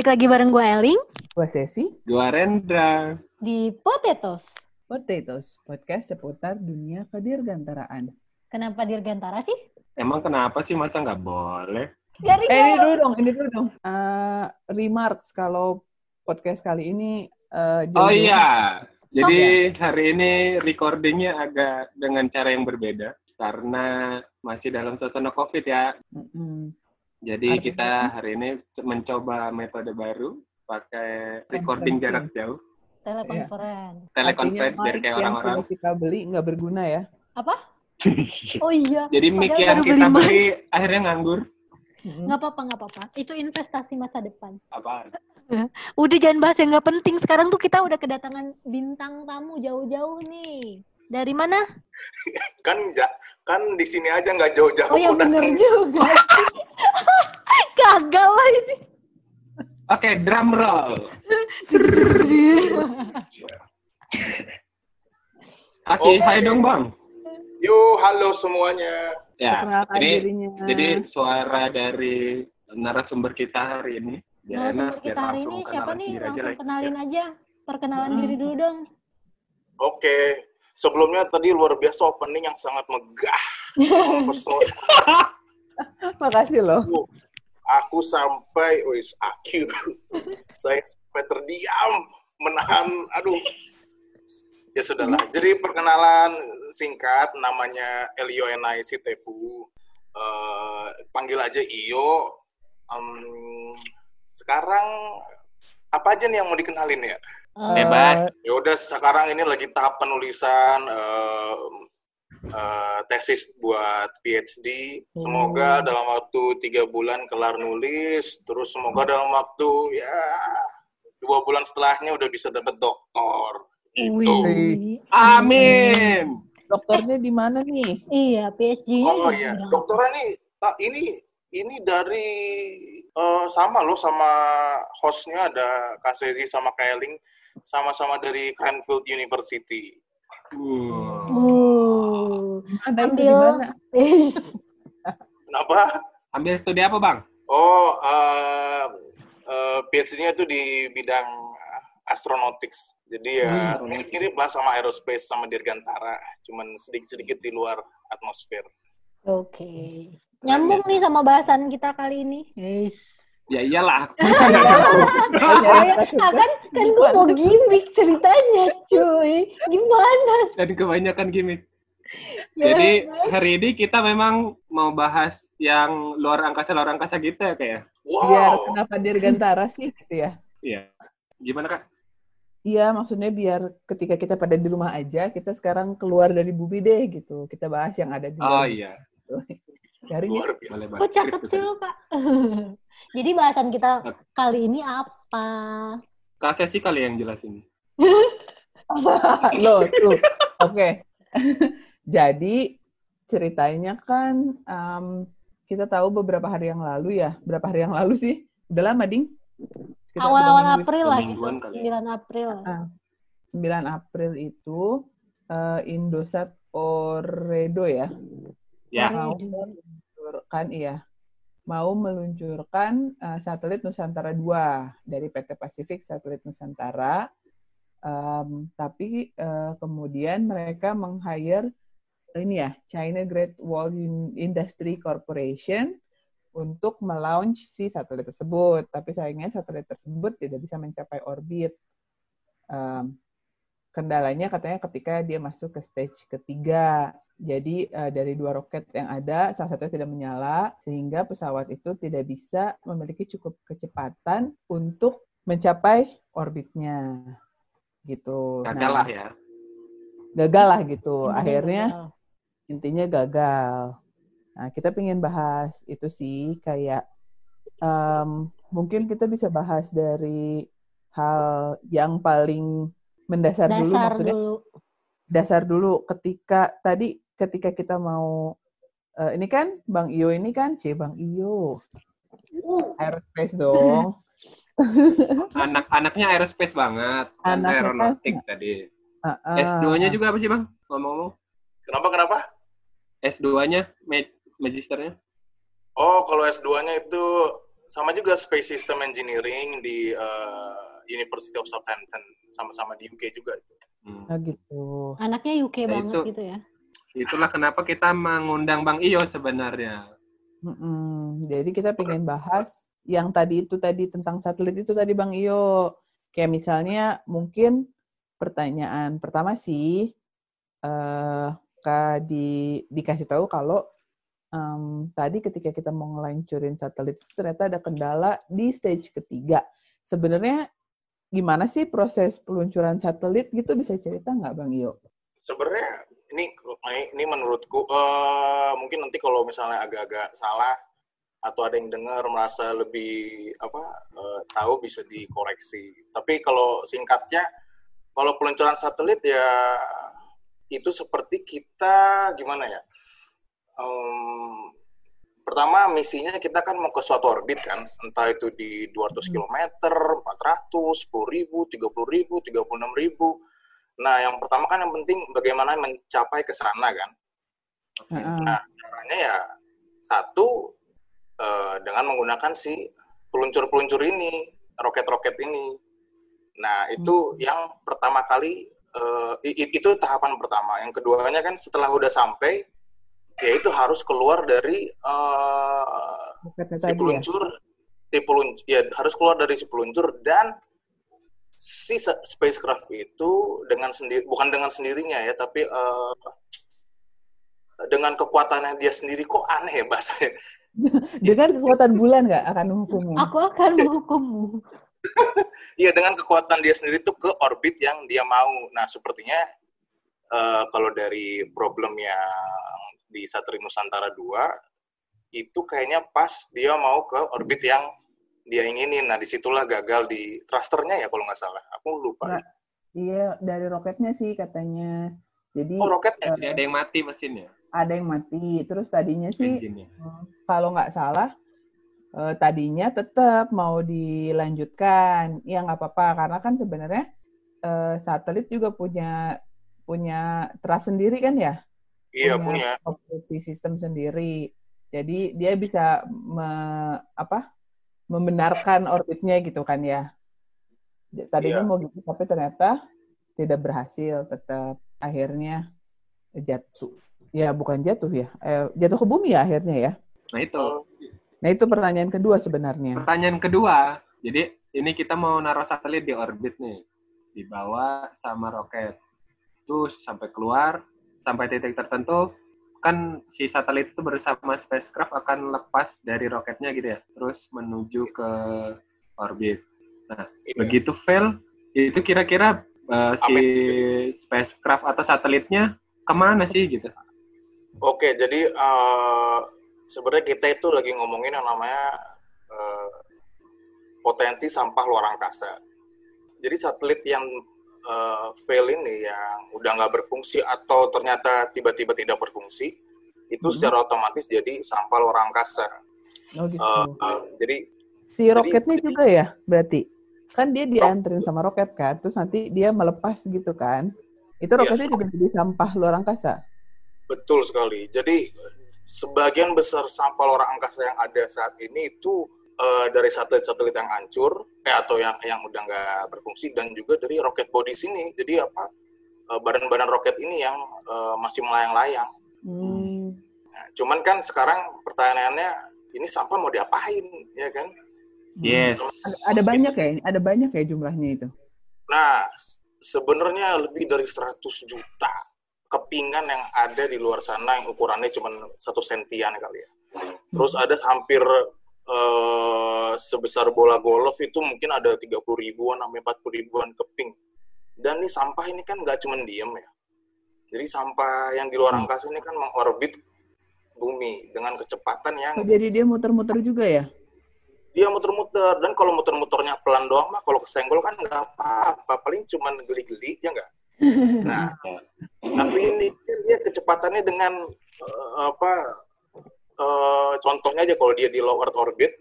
Balik lagi bareng gue Eling Gue Sesi, Gua Rendra. di Potatoes. Potatoes, podcast seputar dunia kedirgantaraan. Kenapa Dirgantara sih? Emang kenapa sih masa nggak boleh? Dari Eh, ini dulu dong, ini dulu dong. Eh, remarks kalau podcast kali ini eh, jauh- Oh iya. Jadi hari ini recordingnya agak dengan cara yang berbeda karena masih dalam suasana COVID ya. Mm-mm. Jadi Artinya? kita hari ini mencoba metode baru pakai recording jarak jauh, telekonferensi. telekonferensi Artinya biar kayak orang-orang. kita beli nggak berguna ya. Apa? Oh iya. Jadi mic yang kita beli beli akhirnya nganggur. Mm-mm. Nggak apa-apa, nggak apa-apa. Itu investasi masa depan. Apaan? Udah jangan bahas yang nggak penting. Sekarang tuh kita udah kedatangan bintang tamu jauh-jauh nih. Dari mana? kan ja- kan di sini aja nggak jauh-jauh Oh ya udah bener juga. Gagal lah ini. Oke, drum roll. Kasih Oke. hai dong, Bang. yuk halo semuanya Ya, Perkenalkan dirinya. Jadi suara dari narasumber kita hari ini. Biar Narasumber enak, kita hari ini siapa nih? aja Langsung kenalin aja. Perkenalan Hmm. diri dulu dong. oke sebelumnya tadi luar biasa opening yang sangat megah. Makasih loh. aku sampai wis aku saya sampai terdiam menahan aduh. Ya sudahlah. Jadi perkenalan singkat namanya Elio Enai Sitepu. Eh, panggil aja Iyo. Em, sekarang apa aja nih yang mau dikenalin ya Eh, Bebas. ya udah sekarang ini lagi tahap penulisan eh, eh, tesis buat PhD semoga Hmm. dalam waktu tiga bulan kelar nulis terus semoga dalam waktu ya dua bulan setelahnya udah bisa dapat doktor gitu Wih. Amin. Dokternya di mana nih? Iya, PSG-nya oh iya dokternya nih ah, ini ini dari eh, sama loh sama hostnya ada Kak Sezi sama Kailing sama-sama dari Cranfield University Uh. Uh. Ada itu di Ambil. mana? kenapa Ambil studi apa, Bang? Oh, uh, uh, PhD-nya itu di bidang astronautics. Jadi ya Hmm. mirip-mirip lah sama aerospace sama dirgantara, cuman sedikit-sedikit di luar atmosfer. Oke. Nyambung nih sama bahasan kita kali ini. Yes. Ya iyalah. Kayak, ah, kan kan gue mau gimmick ceritanya, cuy. Gimana? Dan kebanyakan gimmick. Ya, Jadi hari ini kita memang mau bahas yang luar angkasa luar angkasa gitu ya kayak. Biar Wow, kenapa dirgantara sih gitu ya? Iya. Gimana kak? Iya, maksudnya biar ketika kita pada di rumah aja, kita sekarang keluar dari bumi deh gitu. Kita bahas yang ada di Oh iya. nih. luar biasa. Kok cakep skrip sih lo, Kak? Jadi bahasan kita kali ini apa? Kak Sesi kali yang jelasin. Loh, tuh. Oke. Jadi ceritanya kan em, kita tahu beberapa hari yang lalu ya. Berapa hari yang lalu sih? Udah lama, Ding. Awal-awal April lah gitu. mingguan kali 9 April. Ah. 9 April itu eh, Indosat Oredo ya. Ya. Oredo. Meluncurkan iya. Mau meluncurkan eh, satelit Nusantara 2 dari PT Pasifik Satelit Nusantara. Em, tapi eh, kemudian mereka meng-hire ini ya China Great Wall In- Industry Corporation untuk melaunch si satelit tersebut. Tapi sayangnya satelit tersebut tidak bisa mencapai orbit. Em, kendalanya katanya ketika dia masuk ke stage ketiga. Jadi eh, dari dua roket yang ada, salah satunya tidak menyala, sehingga pesawat itu tidak bisa memiliki cukup kecepatan untuk mencapai orbitnya. Gitu. Gagal Nah, lah ya. Gagal lah gitu. Intinya Akhirnya gagal. intinya gagal. Nah, kita pengen bahas itu sih kayak em, mungkin kita bisa bahas dari hal yang paling mendasar dulu dasar maksudnya dulu. dasar dulu ketika tadi ketika kita mau eh, ini kan Bang Iyo ini kan C Bang Iyo aerospace dong Anak-anaknya aerospace banget. Kan kan- aeronautik tadi. Ah, ah. S2-nya juga apa sih, Bang? Ngomong-ngomong. Kenapa kenapa? S2-nya, ma- magisternya? Oh, kalau S2-nya itu sama juga Space System Engineering di uh, University of Southampton, sama-sama di UK juga itu. Hmm. Nah, gitu. Anaknya UK nah, banget itu, gitu ya. Itulah kenapa kita mengundang Bang Iyo sebenarnya. Mm-mm. Jadi kita pengen bahas yang tadi itu tadi tentang satelit itu tadi Bang Iyo. Kayak misalnya mungkin pertanyaan pertama sih uh, di, dikasih tahu kalau um, tadi ketika kita mau ngelancurin satelit itu ternyata ada kendala di stage ketiga. Sebenarnya gimana sih proses peluncuran satelit gitu bisa cerita nggak Bang Iyo? Sebenarnya ini menurutku uh, mungkin nanti kalau misalnya agak-agak salah atau ada yang dengar merasa lebih apa uh, tahu bisa dikoreksi. Tapi kalau singkatnya kalau peluncuran satelit ya itu seperti kita gimana ya? um, pertama misinya kita kan mau ke suatu orbit kan, entah itu di 200 km, 400, 10 ribu, 30 ribu, 36 ribu. Nah, yang pertama kan yang penting bagaimana mencapai ke sana kan. Nah, caranya ya satu uh, dengan menggunakan si peluncur-peluncur ini, roket-roket ini. Nah, itu hmm. yang pertama kali uh, itu tahapan pertama. Yang keduanya kan setelah udah sampai ya itu harus keluar dari uh, si ya? peluncur, ya? si peluncur, ya harus keluar dari si peluncur dan si spacecraft itu dengan sendiri, bukan dengan sendirinya ya, tapi uh, dengan kekuatannya dia sendiri kok aneh ya bahasanya. dengan kekuatan bulan nggak akan menghukummu? Aku akan menghukummu. Iya dengan kekuatan dia sendiri tuh ke orbit yang dia mau. Nah sepertinya uh, kalau dari problem yang di satelit Nusantara 2 itu kayaknya pas dia mau ke orbit yang dia inginin. Nah, di situlah gagal di thrusternya ya kalau nggak salah. Aku lupa. Nah, iya, dari roketnya sih katanya. Jadi Oh, roketnya? Uh, ada yang mati mesinnya. Ada yang mati. Terus tadinya sih uh, kalau nggak salah uh, tadinya tetap mau dilanjutkan. Ya nggak apa-apa karena kan sebenarnya uh, satelit juga punya punya trust sendiri kan ya Iya punya, punya. operasi sistem sendiri. Jadi dia bisa me, apa membenarkan orbitnya gitu kan ya. Tadinya iya. mau gitu tapi ternyata tidak berhasil tetap akhirnya jatuh. Ya bukan jatuh ya, eh, jatuh ke bumi ya akhirnya ya. Nah itu. Nah itu pertanyaan kedua sebenarnya. Pertanyaan kedua, jadi ini kita mau naruh satelit di orbit nih, dibawa sama roket, terus sampai keluar, sampai titik tertentu kan si satelit itu bersama spacecraft akan lepas dari roketnya gitu ya, terus menuju ke orbit. Nah, iya. begitu fail, itu kira-kira uh, si spacecraft atau satelitnya ke mana sih gitu? Oke, jadi uh, sebenarnya kita itu lagi ngomongin yang namanya uh, potensi sampah luar angkasa. Jadi satelit yang uh, fail ini yang udah nggak berfungsi atau ternyata tiba-tiba tidak berfungsi, itu hmm. secara otomatis jadi sampah luar angkasa. Oh gitu. Uh, uh, jadi si roketnya jadi, juga ya berarti kan dia dianterin sama roket kan, terus nanti dia melepas gitu kan? Itu roketnya yes. juga jadi sampah luar angkasa. Betul sekali. Jadi sebagian besar sampah luar angkasa yang ada saat ini itu uh, dari satelit-satelit yang hancur eh atau yang yang udah nggak berfungsi dan juga dari roket body sini. Jadi apa uh, badan-badan roket ini yang uh, masih melayang-layang. Hmm. nah, cuman kan sekarang pertanyaannya ini sampah mau diapain ya kan? Yes. Ada, ada banyak ya ada banyak ya jumlahnya itu? Nah sebenarnya lebih dari 100 juta kepingan yang ada di luar sana yang ukurannya cuma satu sentian kali ya. Terus ada hampir uh, sebesar bola golf itu mungkin ada 30 ribuan sampai 40 ribuan keping. Dan ini sampah ini kan nggak cuma diem ya. Jadi sampah yang di luar hmm. angkasa ini kan mengorbit bumi dengan kecepatan yang jadi dia muter-muter juga ya? Dia muter-muter dan kalau muter-muternya pelan doang mah kalau kesenggol kan nggak apa-apa, paling cuma geli-geli ya nggak. Nah, tapi ini dia kecepatannya dengan uh, apa uh, contohnya aja kalau dia di low Earth orbit,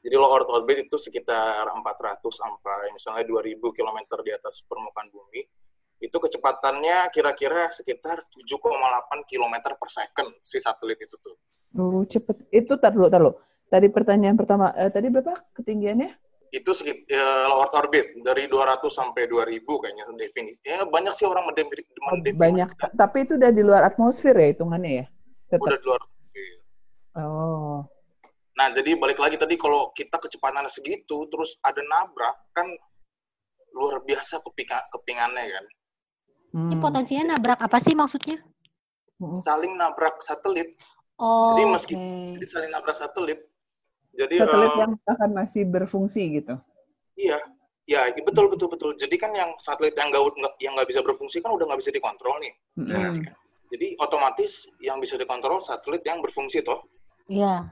jadi low Earth orbit itu sekitar 400 sampai misalnya 2000 km di atas permukaan bumi, itu kecepatannya kira-kira sekitar 7,8 km per second si satelit itu tuh. Oh, cepet. Itu taruh taruh. tadi pertanyaan pertama, eh, tadi berapa ketinggiannya? Itu sekit, ya, low Earth orbit dari 200 sampai 2000 kayaknya definisi. Ya banyak sih orang mendefini. Oh, banyak, tapi itu udah di luar atmosfer ya hitungannya ya? Tetap. Udah di luar. Oh. Nah, jadi balik lagi tadi kalau kita kecepatan segitu, terus ada nabrak, kan luar biasa kepingan, kepingannya kan. Ini Hmm. potensinya nabrak apa sih maksudnya? Hmm. Saling nabrak satelit. Oh, Jadi meski jadi saling nabrak satelit. Jadi Satelit eh, yang akan masih berfungsi gitu. iya, ya betul betul betul. Jadi kan yang satelit yang nggak yang nggak bisa berfungsi kan udah nggak bisa dikontrol nih. Mm-mm. Jadi otomatis yang bisa dikontrol satelit yang berfungsi toh. Iya.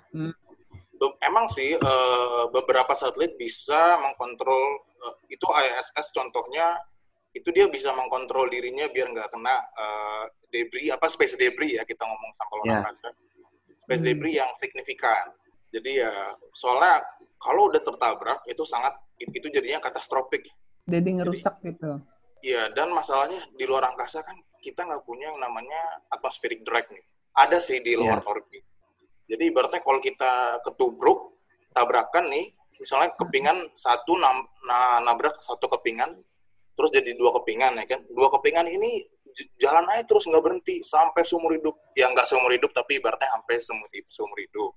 Be- Emang sih eh, beberapa satelit bisa mengkontrol eh, itu ISS contohnya itu dia bisa mengkontrol dirinya biar nggak kena eh, debris apa space debris ya kita ngomong sampel luar Ya. angkasa. Space Hmm. debris yang signifikan. Jadi ya soalnya kalau udah tertabrak itu sangat itu jadinya katastrofik. Jadi ngerusak gitu. Iya, dan masalahnya di luar angkasa kan kita nggak punya yang namanya atmospheric drag nih. Ada sih di luar orbit. Jadi ibaratnya kalau kita ketubruk, tabrakan nih, misalnya kepingan satu nam- na- nabrak satu kepingan, terus jadi dua kepingan ya kan. Dua kepingan ini jalan aja terus nggak berhenti sampai seumur hidup. Ya nggak seumur hidup tapi ibaratnya sampai seumur, seumur hidup.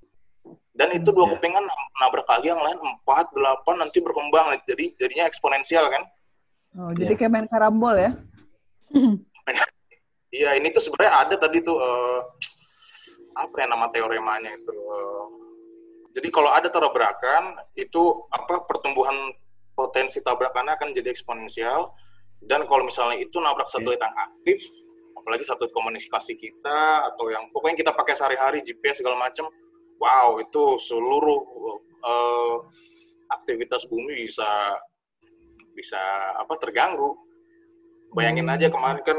Dan itu dua Ya. kepingan nabrak lagi yang lain empat, delapan nanti berkembang. Jadi jadinya eksponensial kan. Oh, jadi Iya. kayak main karambol ya? Iya, ini tuh sebenarnya ada tadi tuh eh, apa ya nama teoremanya itu. eh, jadi kalau ada tabrakan itu apa pertumbuhan potensi tabrakannya akan jadi eksponensial dan kalau misalnya itu nabrak satelit yang aktif, apalagi satelit komunikasi kita atau yang pokoknya kita pakai sehari-hari GPS segala macam, wow itu seluruh eh, aktivitas bumi bisa bisa apa terganggu. Bayangin aja kemarin kan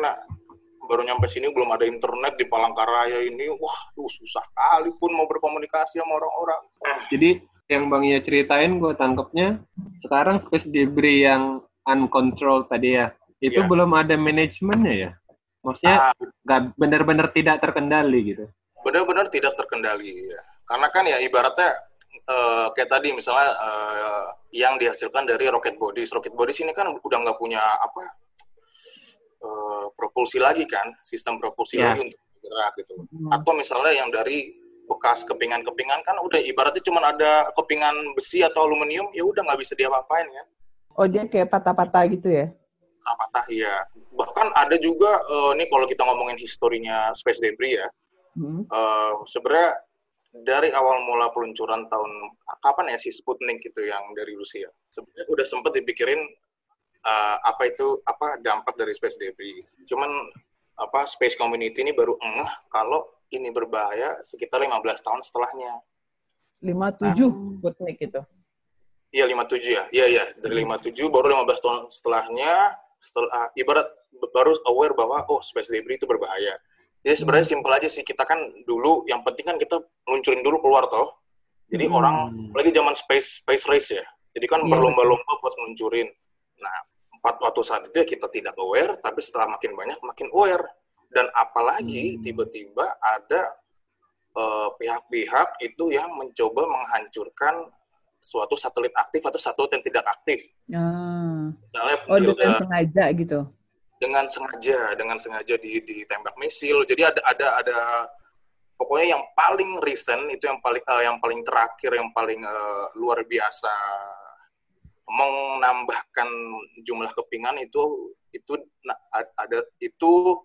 baru nyampe sini belum ada internet di Palangkaraya ini, wah, tuh susah kali pun mau berkomunikasi sama orang-orang. Jadi yang Bang Ia ceritain gue tangkepnya sekarang space debris yang uncontrolled tadi ya itu Iya. belum ada manajemennya ya. Maksudnya Ah, nggak benar-benar tidak terkendali gitu. benar-benar tidak terkendali ya. Karena kan ya ibaratnya eh, kayak tadi misalnya eh, yang dihasilkan dari rocket bodies. Rocket bodies ini kan udah nggak punya apa propulsi lagi kan, sistem propulsi Ya. lagi untuk bergerak gitu. Atau misalnya yang dari bekas kepingan-kepingan kan udah ibaratnya cuma ada kepingan besi atau aluminium ya udah nggak bisa diapa-apain kan. Oh, dia kayak patah-patah gitu ya? Apatah ya. Bahkan ada juga eh, ini kalau kita ngomongin historinya space debris ya. Hmm. eh, sebenarnya dari awal mula peluncuran tahun kapan ya si Sputnik itu yang dari Rusia sebenarnya udah sempat dipikirin eh, apa itu apa dampak dari space debris cuman apa space community ini baru ngeh kalau ini berbahaya sekitar 15 tahun setelahnya 57 Sputnik itu. Iya 57 ya. Iya iya, dari 57 baru 15 tahun setelahnya setelah ibarat baru aware bahwa oh space debris itu berbahaya. Jadi sebenarnya simpel aja sih kita kan dulu yang penting kan kita luncurin dulu keluar toh. Jadi Hmm. orang lagi zaman space space race ya. Jadi kan Iya, berlomba-lomba buat luncurin. Nah, empat waktu saat itu ya kita tidak aware, tapi setelah makin banyak makin aware. Dan apalagi Hmm. tiba-tiba ada eh, pihak-pihak itu yang mencoba menghancurkan suatu satelit aktif atau satelit yang tidak aktif. Ah. Misalnya Oh, dengan sengaja gitu. dengan sengaja, dengan sengaja di, ditembak misil. Jadi ada ada ada pokoknya yang paling recent itu yang paling eh, yang paling terakhir yang paling eh, luar biasa menambahkan jumlah kepingan itu itu ada itu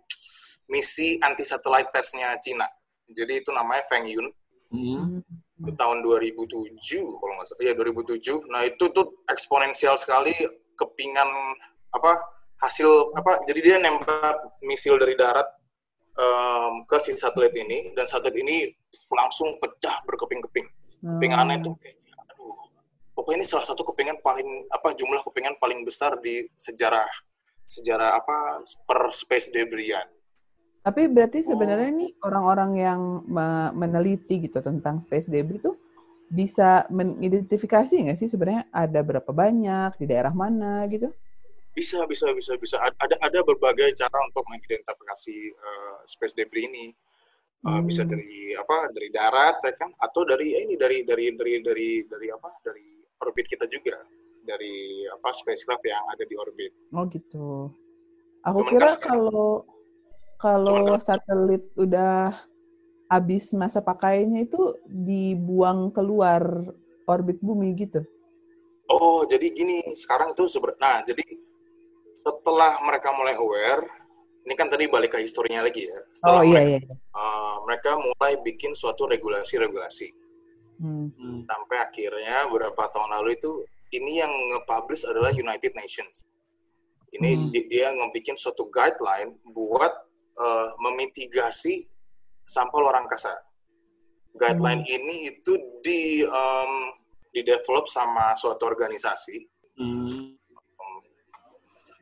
misi anti satellite testnya Cina. Jadi itu namanya Feng Yun. Hmm. itu tahun 2007 kalau nggak salah. Ya 2007 nah itu tuh eksponensial sekali kepingan apa hasil apa jadi dia nembak misil dari darat em, ke si satelit ini dan satelit ini langsung pecah berkeping-keping. Kepingannya itu aduh pokoknya ini salah satu kepingan paling apa jumlah kepingan paling besar di sejarah sejarah apa per space debrian Tapi berarti sebenarnya nih orang-orang yang me- meneliti gitu tentang space debris itu bisa mengidentifikasi nggak sih sebenarnya ada berapa banyak di daerah mana gitu? Bisa, bisa, bisa, bisa. Ada ada berbagai cara untuk mengidentifikasi eh, space debris ini. Uh, bisa Hmm. dari apa dari darat ya kan atau dari eh, ini dari dari dari dari dari apa dari orbit kita juga dari apa spacecraft yang ada di orbit Oh gitu. Aku Cuman kira kan kalau kalau kan- satelit udah habis masa pakainya itu dibuang keluar orbit bumi gitu. oh jadi gini sekarang itu seber nah jadi setelah mereka mulai aware ini kan tadi balik ke historinya lagi ya Oh setelah iya mereka, iya. iya. uh, mereka mulai bikin suatu regulasi-regulasi Hmm. Hmm. sampai akhirnya beberapa tahun lalu itu ini yang nge-publish adalah United Nations. Ini Hmm. di- dia ngebikin suatu guideline buat uh, memitigasi sampah luar angkasa. Guideline ini itu di um, di develop sama suatu organisasi. Hmm.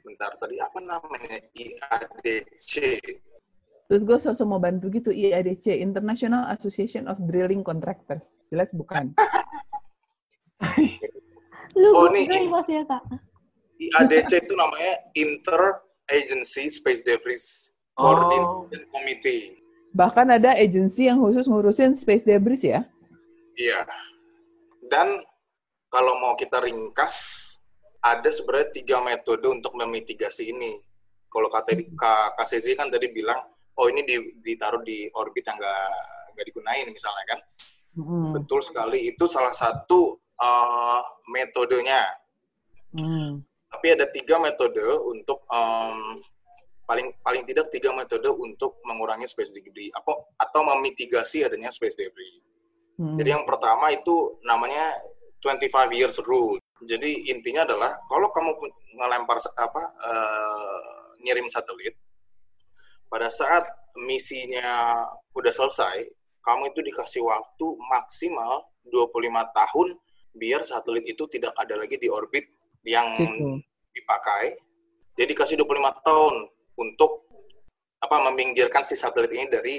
Bentar tadi apa namanya IADC. Terus gue sosok mau bantu gitu IADC International Association of Drilling Contractors. Jelas bukan? Lu Oh, oh, nih. bos ya kak. IADC itu namanya Inter Agency Space Debris Oh. Coordination Committee. Bahkan ada agensi yang khusus ngurusin space debris ya. Iya. Dan kalau mau kita ringkas, ada sebenarnya tiga metode untuk memitigasi ini. Kalau kata Kak Kak Sezi kan tadi bilang, oh ini di- ditaruh di orbit yang nggak nggak digunain misalnya kan. Hmm. Betul sekali. Itu salah satu uh, metodenya. Hmm. Tapi ada tiga metode untuk em, paling paling tidak tiga metode untuk mengurangi space debris apa atau memitigasi adanya space debris. Hmm. Jadi yang pertama itu namanya 25 years rule. Jadi intinya adalah kalau kamu ngelempar apa eh, ngirim satelit pada saat misinya udah selesai, kamu itu dikasih waktu maksimal 25 tahun biar satelit itu tidak ada lagi di orbit yang Situ. dipakai. Jadi kasih 25 tahun untuk apa meminggirkan si satelit ini dari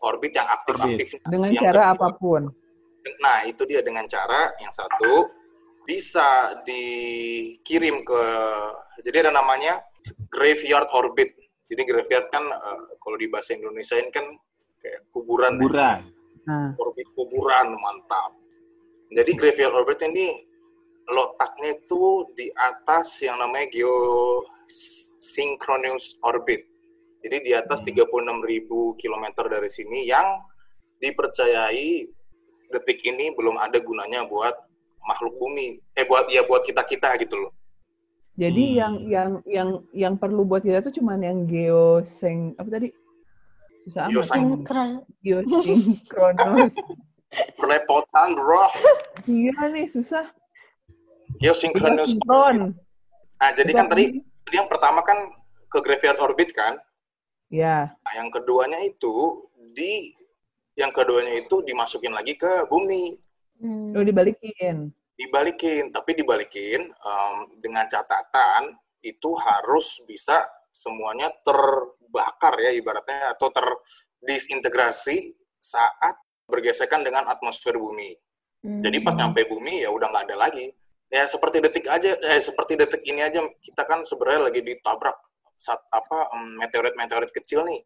orbit yang aktif-aktif. Dengan Yang cara apa pun. Nah, itu dia dengan cara yang satu bisa dikirim ke jadi ada namanya graveyard orbit. Jadi graveyard kan eh, kalau di bahasa Indonesia ini kan kayak kuburan, ya. Kuburan. Nah, orbit kuburan mantap. Jadi graveyard orbit ini letaknya itu di atas yang namanya geosynchronous orbit. Jadi di atas 36.000 km dari sini yang dipercayai detik ini belum ada gunanya buat makhluk bumi. Eh buat ya buat kita-kita gitu loh. Jadi Hmm. yang yang yang yang perlu buat kita tuh cuman yang geosync apa tadi? Susah amat. Geosynchronous. Belepotan, bro. iya nih susah. Sinkron. Nah, jadi kan tadi tadi yang pertama kan ke graveyard orbit kan. Ya. Nah, yang keduanya itu di yang keduanya itu dimasukin lagi ke bumi, Hmm. Udah dibalikin. Dibalikin, tapi dibalikin em, dengan catatan itu harus bisa semuanya terbakar ya ibaratnya atau terdisintegrasi saat bergesekan dengan atmosfer bumi. Hmm. Jadi pas nyampe bumi ya udah nggak ada lagi. Ya seperti detik aja, eh seperti detik ini aja kita kan sebenarnya lagi ditabrak saat apa meteorit-meteorit kecil nih.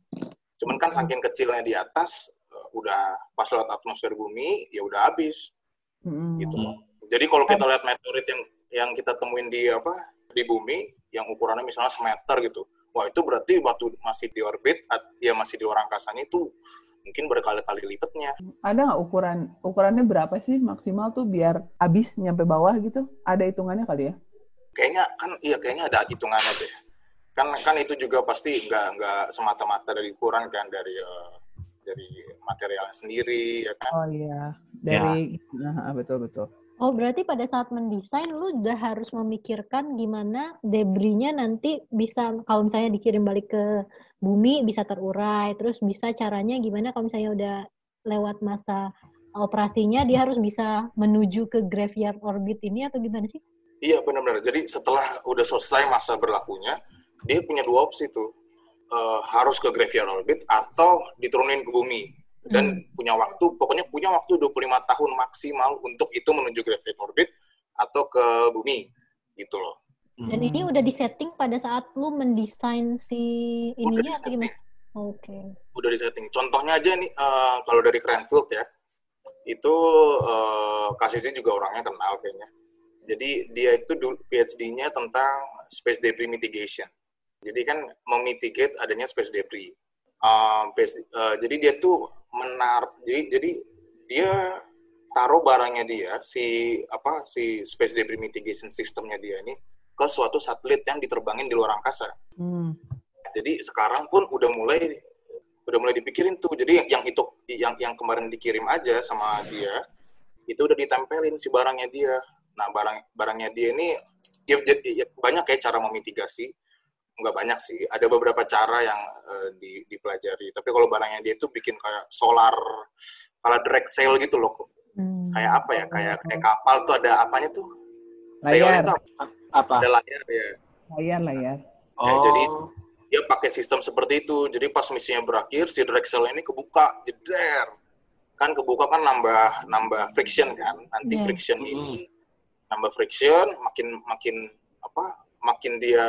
Cuman kan saking kecilnya di atas eh, udah pas lewat atmosfer bumi ya udah habis Mm-mm. gitu loh. Jadi kalau kita lihat meteorit yang yang kita temuin di apa di bumi yang ukurannya misalnya semeter gitu, wah itu berarti waktu masih di orbit, ya masih di luar angkasanya itu mungkin berkali-kali lipatnya. Ada nggak ukuran ukurannya berapa sih maksimal tuh biar habis nyampe bawah gitu? Ada hitungannya kali ya? Kayaknya kan iya kayaknya ada hitungannya deh. Kan kan itu juga pasti nggak nggak semata-mata dari ukuran kan dari eh, dari materialnya sendiri ya kan. Oh iya, dari nah, betul betul. Oh, berarti pada saat mendesain lu udah harus memikirkan gimana debrisnya nanti bisa kalau misalnya dikirim balik ke bumi bisa terurai, terus bisa caranya gimana kalau misalnya udah lewat masa operasinya dia harus bisa menuju ke graveyard orbit ini atau gimana sih? Iya benar-benar. Jadi setelah udah selesai masa berlakunya, dia punya dua opsi tuh. Eh, harus ke graveyard orbit atau diturunin ke bumi. Dan punya waktu, pokoknya punya waktu 25 tahun maksimal untuk itu menuju graveyard orbit atau ke bumi. Gitu loh. Dan ini udah disetting pada saat lu mendesain si ininya atau disetting. gimana? Oke. udah disetting. Contohnya aja nih, eh, kalau dari Cranfield ya, itu uh, Kasisi juga orangnya kenal kayaknya. Jadi dia itu PhD-nya tentang space debris mitigation. Jadi kan memitigate adanya space debris. PhD, uh, jadi dia tuh menar, jadi jadi dia taruh barangnya dia si apa si space debris mitigation systemnya dia ini ke suatu satelit yang diterbangin di luar angkasa. Hmm. Jadi sekarang pun udah mulai udah mulai dipikirin tuh. Jadi yang, yang itu yang yang kemarin dikirim aja sama dia itu udah ditempelin si barangnya dia. Nah barang barangnya dia ini ya, ya, banyak kayak cara memitigasi. Nggak banyak sih. Ada beberapa cara yang uh, di, dipelajari. Tapi kalau barangnya dia itu bikin kayak solar, kalau drag sail gitu loh. Hmm. Kayak apa ya? Kayak kayak kapal tuh ada apanya tuh? Layar. Sail itu apa? Apa? Ada layar ya. Layar, layar. Oh, Ya, jadi dia pakai sistem seperti itu. Jadi pas misinya berakhir, si Drexel ini kebuka, jeder. Kan kebuka kan nambah nambah friction kan, anti Iya. friction Hmm. ini. Nambah friction, makin makin apa? Makin dia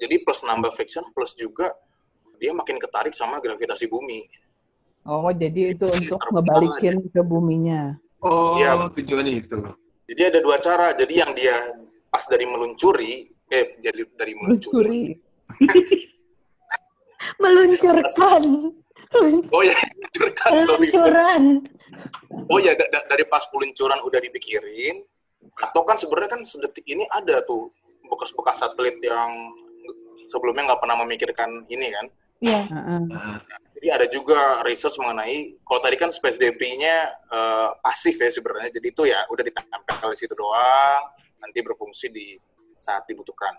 jadi plus nambah friction plus juga dia makin ketarik sama gravitasi bumi. Oh, jadi itu untuk ngebalikin ke buminya. oh Iya. tujuannya itu. Jadi ada dua cara. Jadi yang dia pas dari meluncuri, eh jadi dari meluncuri. Meluncurkan. Oh ya, meluncurkan. Peluncuran. Oh ya, da- da- dari pas peluncuran udah dipikirin, atau kan sebenarnya kan sedetik ini ada tuh bekas-bekas satelit yang sebelumnya nggak pernah memikirkan ini kan. Iya. Heeh. Nah, Jadi ada juga research mengenai, kalau tadi kan space debris-nya eh, pasif ya sebenarnya, jadi itu ya udah ditempel di situ doang, nanti berfungsi di saat dibutuhkan.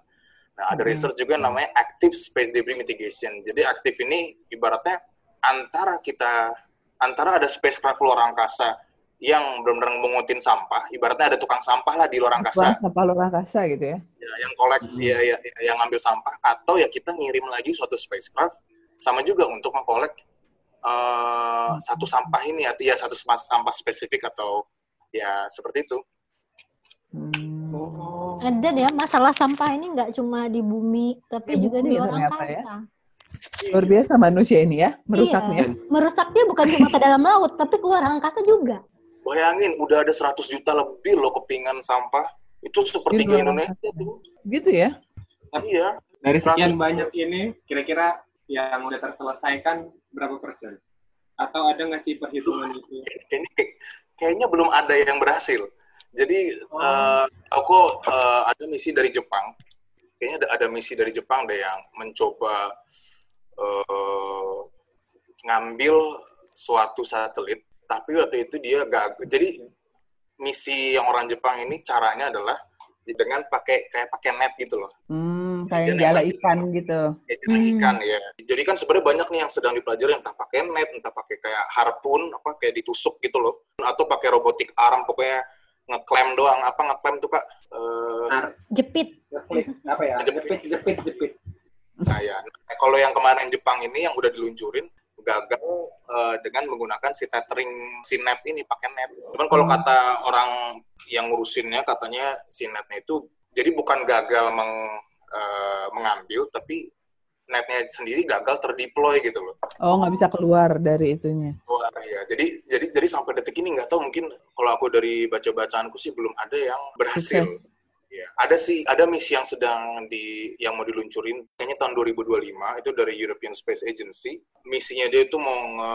Nah, ada Hmm. research juga namanya active space debris mitigation. Jadi aktif ini ibaratnya antara kita antara ada spacecraft luar angkasa yang benar-benar mengutin sampah, ibaratnya ada tukang sampah lah di luar angkasa Sampah luar angkasa gitu ya. ya, yang kolek Hmm. ya, ya, ya, yang ngambil sampah atau ya kita ngirim lagi suatu spacecraft sama juga untuk mengkolek eh, satu sampah ini atau ya satu sampah spesifik atau ya seperti itu. Hmm. oh. Ada deh masalah sampah ini nggak cuma di bumi, tapi Di juga bumi di luar angkasa. ya. Luar biasa manusia ini ya, merusaknya. Iya. Merusaknya bukan cuma ke dalam laut, tapi keluar angkasa juga. Bayangin udah ada 100 juta lebih loh kepingan sampah. Itu seperti Di ke luar Indonesia tuh. Gitu ya. Iya. Dari sekian 100. banyak ini, kira-kira yang udah terselesaikan berapa persen? Atau ada nggak sih perhitungan itu? Kayaknya, kayaknya belum ada yang berhasil. Jadi Oh. eh, aku eh, ada misi dari Jepang. Kayaknya ada, ada misi dari Jepang deh yang mencoba eh, ngambil suatu satelit, tapi waktu itu dia gagal. Jadi misi yang orang Jepang ini caranya adalah dengan pakai kayak pakai net gitu loh, Hmm, kayak jala ikan gitu. gitu. kayak jalan Hmm. ikan ya. Jadi kan sebenarnya banyak nih yang sedang dipelajari entah pakai net, entah pakai kayak harpun, apa kayak ditusuk gitu loh, atau pakai robotic arm, pokoknya ngeklem doang. Apa ngeklem tuh kak? Nah, Jepit. jepit, apa ya? Jepit, jepit, jepit. Nah, ya. Nah, kalau yang kemarin Jepang ini yang udah diluncurin gagal eh, dengan menggunakan si tethering si net ini pakai net. Cuman kalau Hmm. kata orang yang ngurusinnya katanya si netnya itu jadi bukan gagal meng, eh, mengambil tapi netnya sendiri gagal terdeploy gitu loh. Oh, nggak bisa keluar dari itunya. Wah, ya. Jadi jadi jadi sampai detik ini nggak tahu mungkin kalau aku dari baca-bacaanku sih belum ada yang berhasil. Sukses. Ya, ada sih, ada misi yang sedang di yang mau diluncurin kayaknya tahun 2025 itu dari European Space Agency. Misinya dia itu mau nge,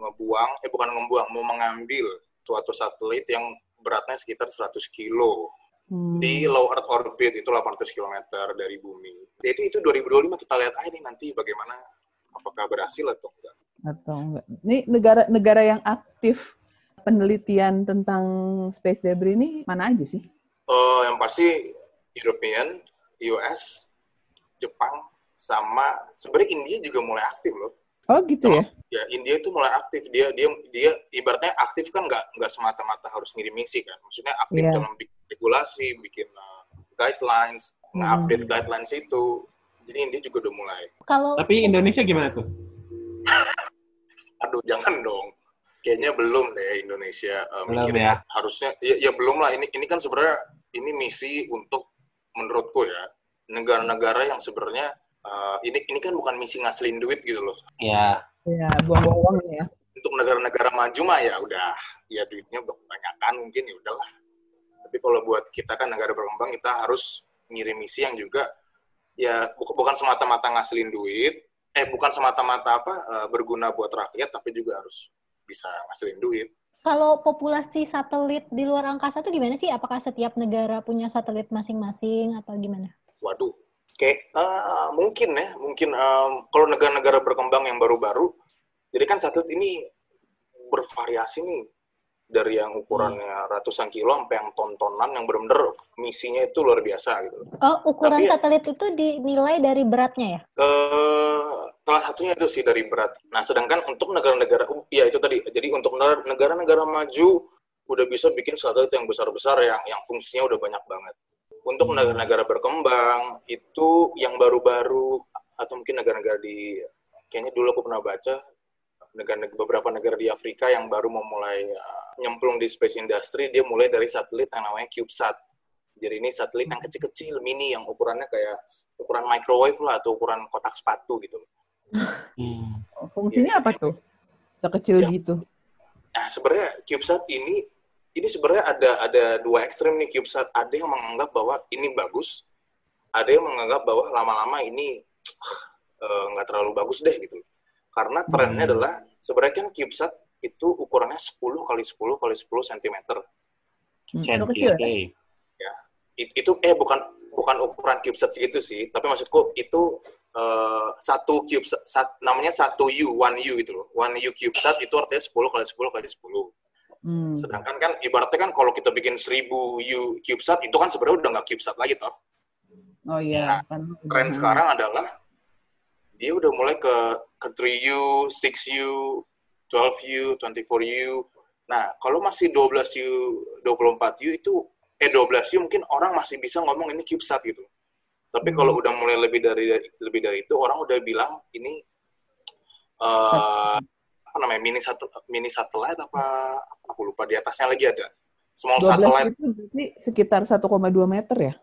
ngebuang, eh bukan ngebuang, mau mengambil suatu satelit yang beratnya sekitar 100 kilo Hmm. di low Earth orbit itu 800 km dari bumi. Jadi itu 2025 kita lihat aja nih nanti bagaimana apakah berhasil atau enggak. Atau enggak. Ini negara-negara yang aktif penelitian tentang space debris ini mana aja sih? Eh, yang pasti European, US, Jepang, sama sebenarnya India juga mulai aktif loh. Oh, gitu ya. Ya India itu mulai aktif. Dia dia dia ibaratnya aktif kan nggak nggak semata-mata harus ngirim misi kan. Maksudnya aktif Iya. dalam bikin regulasi, bikin uh, guidelines, Hmm. nge-update guidelines itu. Jadi India juga udah mulai. Kalau Tapi Indonesia gimana tuh? Aduh jangan dong. Kayaknya belum deh Indonesia uh, Belum mikirin. ya? Harusnya ya, ya belum lah. Ini ini kan sebenarnya ini misi untuk menurutku ya negara-negara yang sebenarnya uh, ini ini kan bukan misi ngasilin duit gitu loh. Iya. Ya, buang-buang uang ya. Untuk negara-negara maju mah ya udah, ya duitnya kan mungkin ya udahlah. Tapi kalau buat kita kan negara berkembang kita harus ngirim misi yang juga ya bu bukan semata-mata ngasilin duit, eh bukan semata-mata apa uh, berguna buat rakyat, tapi juga harus bisa ngasilin duit. Kalau populasi satelit di luar angkasa itu gimana sih? Apakah setiap negara punya satelit masing-masing atau gimana? Waduh, Oke, uh, mungkin ya, mungkin um, kalau negara-negara berkembang yang baru-baru, jadi kan satelit ini bervariasi nih dari yang ukurannya ratusan kilo sampai yang tontonan yang benar-benar misinya itu luar biasa gitu. Oh, ukuran Tapi, satelit itu dinilai dari beratnya ya? Uh, salah satunya itu sih dari berat. Nah, sedangkan untuk negara-negara, ya itu tadi, jadi untuk negara-negara maju udah bisa bikin satelit yang besar-besar yang yang fungsinya udah banyak banget untuk negara-negara berkembang itu yang baru-baru atau mungkin negara-negara di kayaknya dulu aku pernah baca negara beberapa negara di Afrika yang baru memulai uh, nyemplung di space industry dia mulai dari satelit yang namanya CubeSat jadi ini satelit yang kecil-kecil mini yang ukurannya kayak ukuran microwave lah atau ukuran kotak sepatu gitu hmm. fungsinya apa tuh sekecil ya. gitu nah sebenarnya CubeSat ini ini sebenarnya ada ada dua ekstrem nih CubeSat. Ada yang menganggap bahwa ini bagus, ada yang menganggap bahwa lama-lama ini eh, nggak uh, terlalu bagus deh gitu. Karena trennya hmm. adalah sebenarnya kan CubeSat itu ukurannya 10 kali 10 kali 10 cm. Hmm. kecil ya? ya. It, itu eh bukan bukan ukuran CubeSat segitu sih, tapi maksudku itu uh, satu CubeSat sat, namanya satu U, one U gitu loh. One U CubeSat itu artinya 10 kali 10 kali 10 Hmm. Sedangkan kan ibaratnya kan kalau kita bikin 1000 U CubeSat itu kan sebenarnya udah nggak CubeSat lagi toh. Oh iya. Nah, tren sekarang adalah dia udah mulai ke ke 3U, 6U, 12U, 24U. Nah, kalau masih 12U, 24U itu eh 12U mungkin orang masih bisa ngomong ini CubeSat gitu. Tapi hmm. kalau udah mulai lebih dari lebih dari itu orang udah bilang ini uh, apa namanya mini satu mini satelit apa aku lupa di atasnya lagi ada small satellite itu berarti sekitar 1,2 meter ya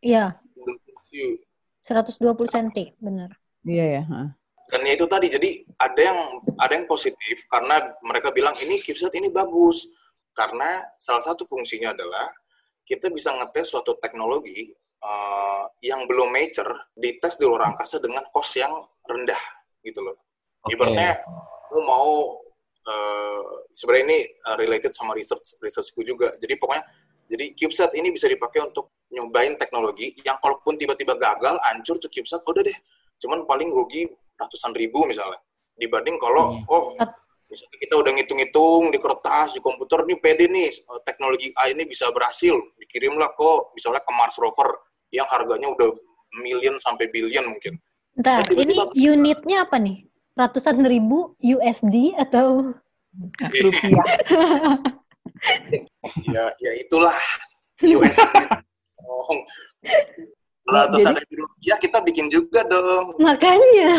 iya 120 cm benar iya ya dan ya itu tadi jadi ada yang ada yang positif karena mereka bilang ini CubeSat ini bagus karena salah satu fungsinya adalah kita bisa ngetes suatu teknologi uh, yang belum mature dites di luar angkasa dengan cost yang rendah gitu loh. Okay. Ibaratnya aku mau uh, sebenarnya ini uh, related sama research researchku juga. Jadi pokoknya jadi CubeSat ini bisa dipakai untuk nyobain teknologi yang kalaupun tiba-tiba gagal, hancur tuh CubeSat, udah deh, cuman paling rugi ratusan ribu misalnya. Dibanding kalau, hmm. oh, misalnya kita udah ngitung-ngitung di kertas, di komputer, nih pede nih, eh, teknologi A ini bisa berhasil, dikirimlah kok, misalnya ke Mars Rover, yang harganya udah million sampai billion mungkin. Ntar, ini unitnya apa nih? ratusan ribu USD atau rupiah? ya, ya itulah USD. Oh, ratusan ribu rupiah kita bikin juga dong. Makanya.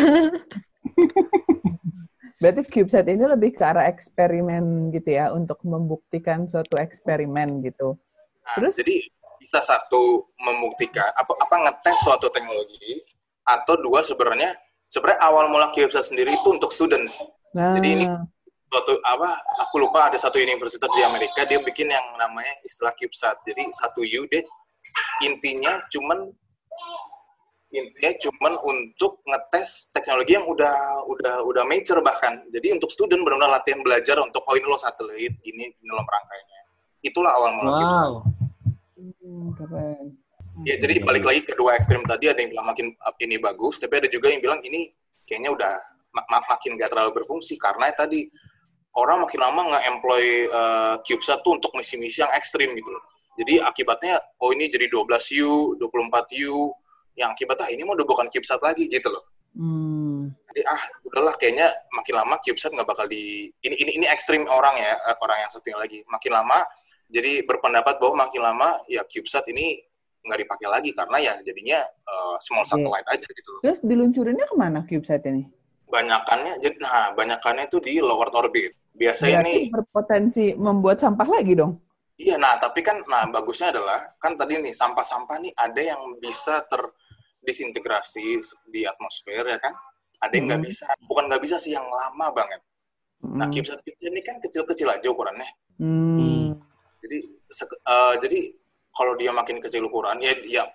Berarti CubeSat ini lebih ke arah eksperimen gitu ya, untuk membuktikan suatu eksperimen gitu. Nah, Terus? Jadi bisa satu membuktikan apa apa ngetes suatu teknologi atau dua sebenarnya sebenarnya awal mula CubeSat sendiri itu untuk students. Nah. Jadi ini suatu apa aku lupa ada satu universitas di Amerika dia bikin yang namanya istilah CubeSat. Jadi satu U deh intinya cuman intinya cuman untuk ngetes teknologi yang udah udah udah mature bahkan. Jadi untuk student benar-benar latihan belajar untuk oh ini lo satelit, gini ini lo merangkainya. Itulah awal mula wow. CubeSat. Hmm, keren. Ya, jadi balik lagi ke dua ekstrim tadi ada yang bilang makin ini bagus, tapi ada juga yang bilang ini kayaknya udah mak makin gak terlalu berfungsi karena tadi orang makin lama nggak employ uh, CubeSat tuh untuk misi-misi yang ekstrim gitu. Jadi akibatnya oh ini jadi 12U, 24U yang akibatnya ah, ini mau udah bukan CubeSat lagi gitu loh. Hmm. Jadi ah udahlah kayaknya makin lama CubeSat nggak bakal di ini ini ini ekstrim orang ya orang yang satu lagi. Makin lama jadi berpendapat bahwa makin lama ya CubeSat ini nggak dipakai lagi karena ya jadinya uh, small satellite aja gitu loh. Terus diluncurinnya ke mana CubeSat ini? Banyakannya, nah banyakannya itu di lower orbit. Biasanya ini berpotensi membuat sampah lagi dong. Iya, nah tapi kan, nah bagusnya adalah kan tadi nih sampah-sampah nih ada yang bisa ter disintegrasi di atmosfer ya kan. Ada yang nggak Hmm. bisa, bukan nggak bisa sih yang lama banget. Nah, Hmm. CubeSat CubeSat ini kan kecil-kecil aja ukurannya. Hmm. Jadi eh, jadi kalau dia makin kecil ukuran ya ya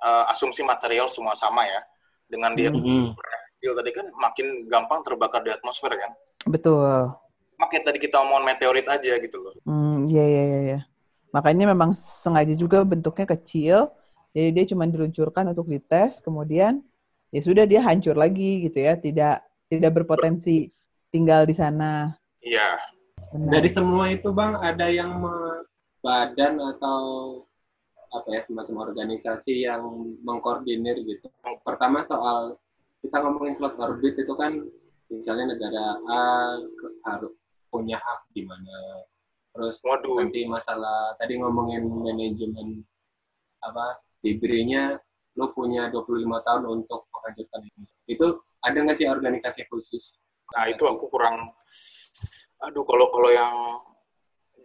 eh, asumsi material semua sama ya. Dengan dia Mhm. kecil tadi kan makin gampang terbakar di atmosfer kan. Betul. Makanya tadi kita ngomongin meteorit aja gitu loh. Hmm, iya iya iya iya. Makanya memang sengaja juga bentuknya kecil. Jadi dia cuma diluncurkan untuk dites, kemudian ya sudah dia hancur lagi gitu ya, tidak tidak berpotensi tinggal di sana. Iya. Benar. Dari semua itu bang, ada yang badan atau apa ya semacam organisasi yang mengkoordinir gitu. Pertama soal kita ngomongin slot orbit itu kan misalnya negara A ke- harus punya hak di mana. Terus Waduh. nanti masalah tadi ngomongin manajemen apa debris-nya lo punya 25 tahun untuk menghancurkan ini. Itu ada nggak sih organisasi khusus? Nah, itu aku kurang aduh kalau kalau yang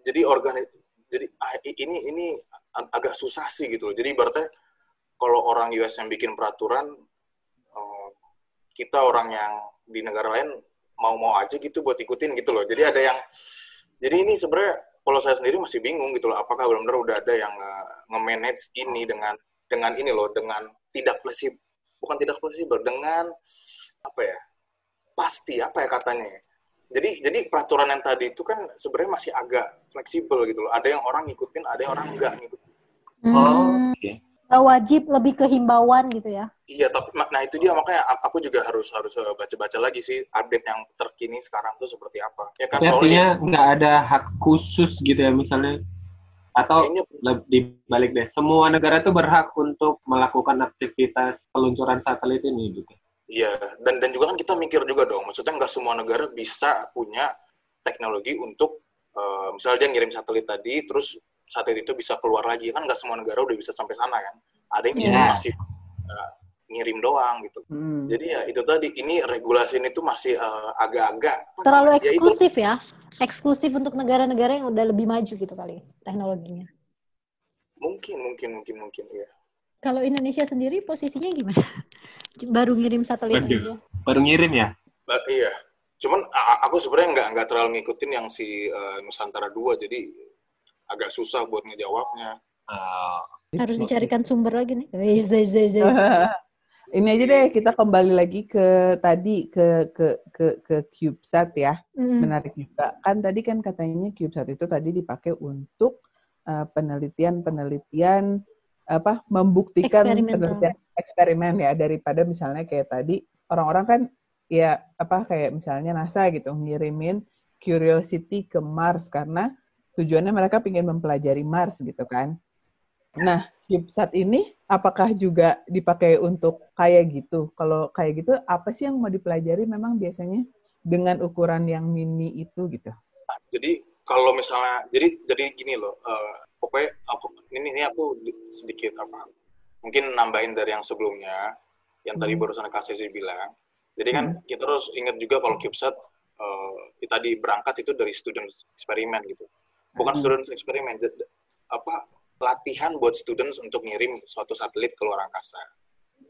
jadi organi jadi ah, ini ini ag- agak susah sih gitu loh. Jadi ibaratnya kalau orang US yang bikin peraturan eh, kita orang yang di negara lain mau-mau aja gitu buat ikutin gitu loh. Jadi ada yang jadi ini sebenarnya kalau saya sendiri masih bingung gitu loh apakah benar-benar udah ada yang eh, nge-manage ini dengan dengan ini loh dengan tidak fleksibel bukan tidak fleksibel dengan apa ya pasti apa ya katanya ya. Jadi jadi peraturan yang tadi itu kan sebenarnya masih agak fleksibel gitu loh. Ada yang orang ngikutin, ada yang orang enggak ngikutin. Oh, Hmm, oke. nggak wajib lebih ke himbauan gitu ya. Iya, tapi nah itu dia makanya aku juga harus harus eh, baca-baca lagi sih update yang terkini sekarang tuh seperti apa. Ya kan artinya nggak ada hak khusus gitu ya misalnya atau lebih dibalik deh semua negara tuh berhak untuk melakukan aktivitas peluncuran satelit ini gitu. iya dan dan juga kan kita mikir juga dong. Maksudnya nggak semua negara bisa punya teknologi untuk eh, misalnya dia ngirim satelit tadi terus satelit itu bisa keluar lagi kan nggak semua negara udah bisa sampai sana kan. Ada yang cuma Iya. masih eh, ngirim doang gitu. Hmm. Jadi ya itu tadi ini regulasi ini tuh masih eh, agak-agak Terlalu ya itu eksklusif ya. Eksklusif untuk negara-negara yang udah lebih maju gitu kali teknologinya. mungkin mungkin mungkin mungkin ya. Kalau Indonesia sendiri posisinya gimana? Baru ngirim satelit Waduh. aja. Baru ngirim ya? Ba- iya. Cuman aku sebenarnya nggak nggak terlalu ngikutin yang si eh, Nusantara 2 jadi agak susah buat ngejawabnya. Ah, Harus dicarikan sumber lagi nih. Eh. Ini aja deh kita kembali lagi ke tadi ke ke ke ke CubeSat ya. Mm. Menarik juga. Kan tadi kan katanya CubeSat itu tadi dipakai untuk uh, penelitian-penelitian apa membuktikan penelitian eksperimen ya daripada misalnya kayak tadi orang-orang kan ya apa kayak misalnya NASA gitu ngirimin Curiosity ke Mars karena tujuannya mereka ingin mempelajari Mars gitu kan. Nah, CubeSat ini apakah juga dipakai untuk kayak gitu? Kalau kayak gitu, apa sih yang mau dipelajari memang biasanya dengan ukuran yang mini itu gitu? Jadi kalau misalnya jadi jadi gini loh. eh, pokoknya aku ini ini aku di- sedikit apa mungkin nambahin dari yang sebelumnya yang tadi Hmm. barusan Kak Sesi bilang. Jadi kan kita harus ingat juga kalau CubeSat eh, tadi berangkat itu dari students eksperimen gitu. Bukan Hmm. students eksperimen, apa latihan buat students untuk ngirim suatu satelit ke luar angkasa.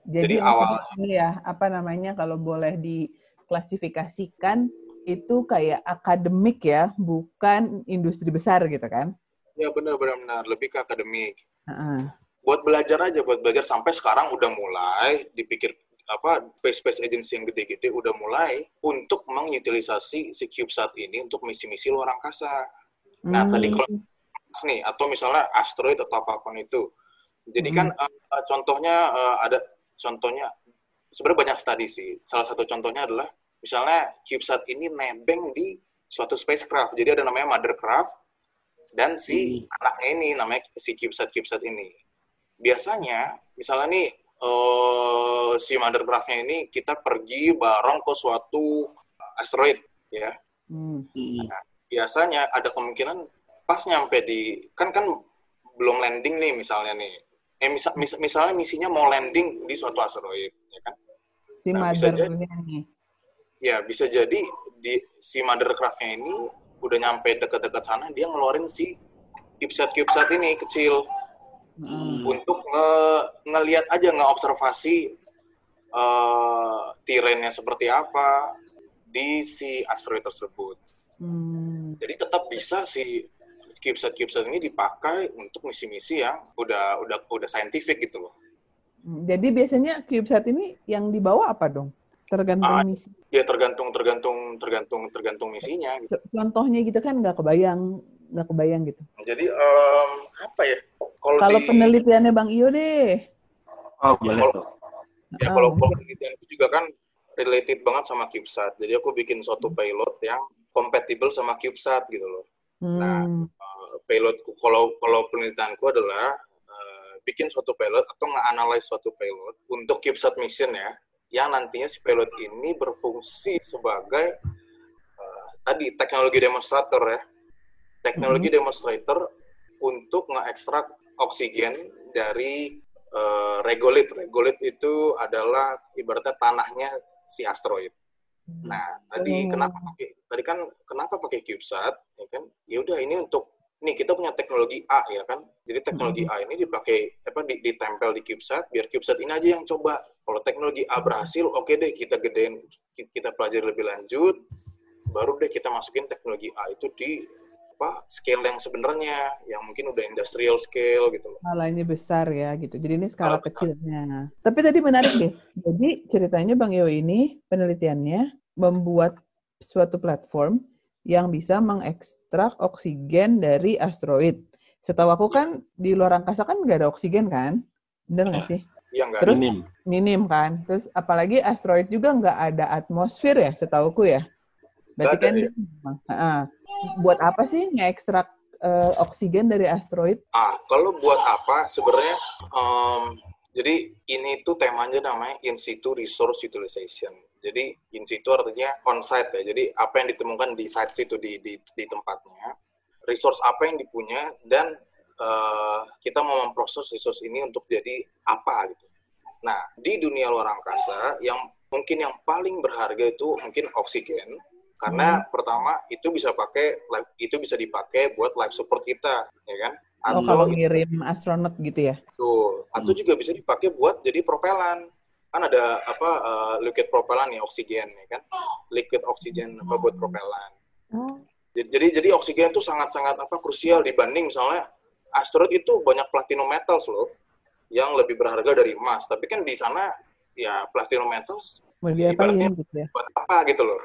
Jadi, Jadi awal- ya, apa namanya kalau boleh diklasifikasikan itu kayak akademik ya, bukan industri besar gitu kan? Ya benar benar benar lebih ke akademik. Heeh. buat belajar aja, buat belajar sampai sekarang udah mulai dipikir apa space space agency yang gede-gede udah mulai untuk mengutilisasi si CubeSat ini untuk misi-misi luar angkasa. Nah, Hmm. tadi kalau nih atau misalnya asteroid atau apa pun itu. Jadi kan eh, contohnya eh, ada contohnya sebenarnya banyak studi sih. Salah satu contohnya adalah misalnya CubeSat ini nebeng di suatu spacecraft. Jadi ada namanya mothercraft dan si anaknya ini namanya si CubeSat CubeSat ini. Biasanya misalnya nih eh, si mothercraft-nya ini kita pergi bareng ke suatu asteroid ya Hmm. hmm. Biasanya ada kemungkinan pas nyampe di kan kan belum landing nih misalnya nih eh misal, mis- misalnya misinya mau landing di suatu asteroid ya kan Si Nah, bisa mother-nya nih. ya bisa jadi di si mothercraft-nya ini udah nyampe dekat-dekat sana dia ngeluarin si CubeSat CubeSat ini kecil Heeh. untuk nge ngelihat aja ngeobservasi uh, tirennya seperti apa di si asteroid tersebut. Hmm. Jadi tetap bisa si CubeSat CubeSat ini dipakai untuk misi-misi yang udah udah udah saintifik gitu loh. Hmm, Jadi biasanya CubeSat ini yang dibawa apa dong? Tergantung Ah. misi. Ya tergantung tergantung tergantung tergantung misinya gitu. Contohnya gitu kan nggak kebayang, nggak kebayang gitu. Jadi em, apa ya? Kalau Kalau di- penelitiannya Bang Iyo deh. Oh, boleh tuh. ya kalau kalau penelitian itu juga kan related banget sama CubeSat. Jadi aku bikin suatu payload yang kompatibel sama CubeSat gitu loh. Nah, hmm, Uh, payloadku kalau kalau penelitianku adalah uh, bikin suatu payload atau nge-analyze suatu payload untuk CubeSat mission ya, yang nantinya si payload ini berfungsi sebagai uh, tadi teknologi demonstrator ya, teknologi demonstrator untuk nge-extract oksigen dari uh, regolith. Regolith itu adalah ibaratnya tanahnya si asteroid. Nah, tadi Oh. kenapa pakai tadi kan kenapa pakai CubeSat? Ya kan? Ya udah ini untuk nih kita punya teknologi A ya kan. Jadi teknologi A ini dipakai apa di- ditempel di CubeSat biar CubeSat ini aja yang coba. Kalau teknologi A berhasil, oke deh kita gedein ki- kita pelajari lebih lanjut. Baru deh kita masukin teknologi A itu di apa scale yang sebenarnya yang mungkin udah industrial scale gitu loh. skalanya besar ya gitu. Jadi ini skala besar. kecilnya. Tapi tadi menarik deh. Jadi ceritanya Bang Iyo ini penelitiannya membuat suatu platform yang bisa mengekstrak oksigen dari asteroid. Setahu aku kan di luar angkasa kan nggak ada oksigen kan? Bener nggak sih? Iya enggak? Terus- Minim. Minim kan. Terus apalagi asteroid juga nggak ada atmosfer ya setahuku ya. Berarti ada, kan ya. Ha-ha. buat apa sih ngekstrak eh, oksigen dari asteroid? Ah, kalau buat apa sebenarnya? em, jadi ini tuh temanya namanya in situ resource utilization. Jadi in situ artinya on site ya. Jadi apa yang ditemukan di site situ di di, di tempatnya, resource apa yang dipunya dan eh, kita mau memproses resource ini untuk jadi apa gitu. Nah, di dunia luar angkasa yang mungkin yang paling berharga itu mungkin oksigen karena pertama itu bisa pakai itu bisa dipakai buat life support kita, ya kan? Oh, kalau ngirim astronot gitu ya? Betul. Atau Hmm. juga bisa dipakai buat jadi propelan. Kan ada apa uh, liquid propelan ya oksigen ya kan? Liquid oksigen apa buat propelan. Oh, Jadi jadi, oksigen itu sangat-sangat apa krusial dibanding misalnya asteroid itu banyak platinum metals loh yang lebih berharga dari emas. Tapi kan di sana ya platinum metals Mau diapain gitu ya? buat apa gitu loh.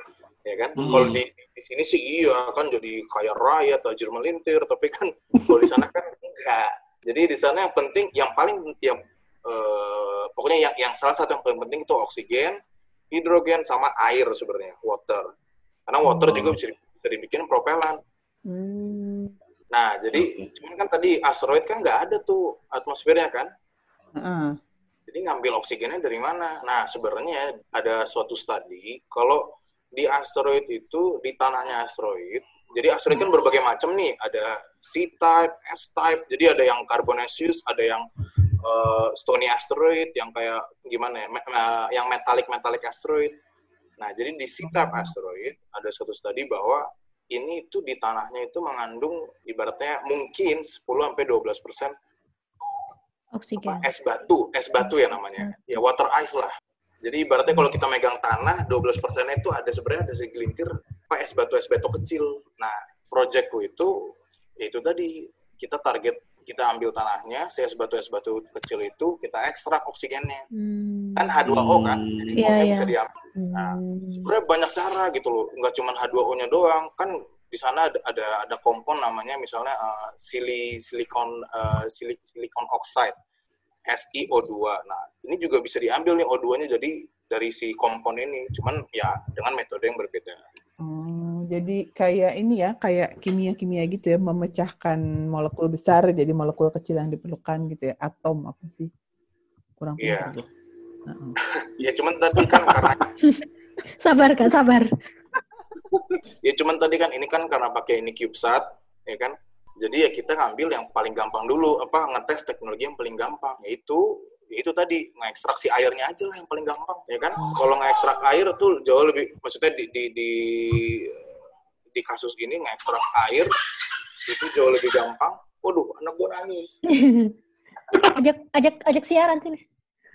Ya kan? Hmm. Kalau di, di sini sih iya kan jadi kaya raya, tajir melintir, tapi kan kalau di sana kan enggak. Jadi di sana yang penting, yang paling yang eh, pokoknya yang yang salah satu yang paling penting itu oksigen, hidrogen sama air sebenarnya, water. Karena water Hmm. juga bisa, bisa dibikin propelan. Hmm. Nah, jadi cuman kan tadi asteroid kan nggak ada tuh atmosfernya kan. Heeh. Jadi ngambil oksigennya dari mana? Nah, sebenarnya ada suatu studi kalau di asteroid itu di tanahnya asteroid. Jadi asteroid kan berbagai macam nih, ada C-type, S-type. Jadi ada yang carbonaceous, ada yang eh, stony asteroid, yang kayak gimana ya, me- eh, yang metallic metallic asteroid. Nah, jadi di C-type asteroid ada suatu studi bahwa ini itu di tanahnya itu mengandung ibaratnya mungkin 10 sampai 12 persen oksigen. es batu, es batu ya namanya. Ya water ice lah. Jadi ibaratnya kalau kita megang tanah, 12 persennya itu ada sebenarnya ada segelintir apa es batu es batu kecil. Nah, proyekku itu ya itu tadi kita target kita ambil tanahnya, si es batu es batu kecil itu kita ekstrak oksigennya. Hmm. Kan H2O kan, jadi Iya, O-nya iya. bisa diambil. Nah, Hmm. sebenarnya banyak cara gitu loh, nggak cuma H2O-nya doang. Kan di sana ada ada, ada kompon namanya misalnya uh, sili silikon uh, silik silikon oxide SiO2. Nah, ini juga bisa diambil nih O2-nya jadi dari si kompon ini, cuman ya dengan metode yang berbeda. Oh, jadi kayak ini ya, kayak kimia-kimia gitu ya, memecahkan molekul besar jadi molekul kecil yang diperlukan gitu ya, atom apa sih? Kurang Iya. pintar. Heeh. Ya cuman tadi kan karena Sabar kak, sabar. ya cuman tadi kan ini kan karena pakai ini CubeSat, ya kan. Jadi ya kita ngambil yang paling gampang dulu, apa ngetes teknologi yang paling gampang, yaitu itu tadi ngekstraksi airnya aja lah yang paling gampang, ya kan. Kalau ngekstrak air tuh jauh lebih, maksudnya di di di, di kasus ini ngekstrak air itu jauh lebih gampang. Waduh, anak gua nangis. ajak ajak ajak siaran sini.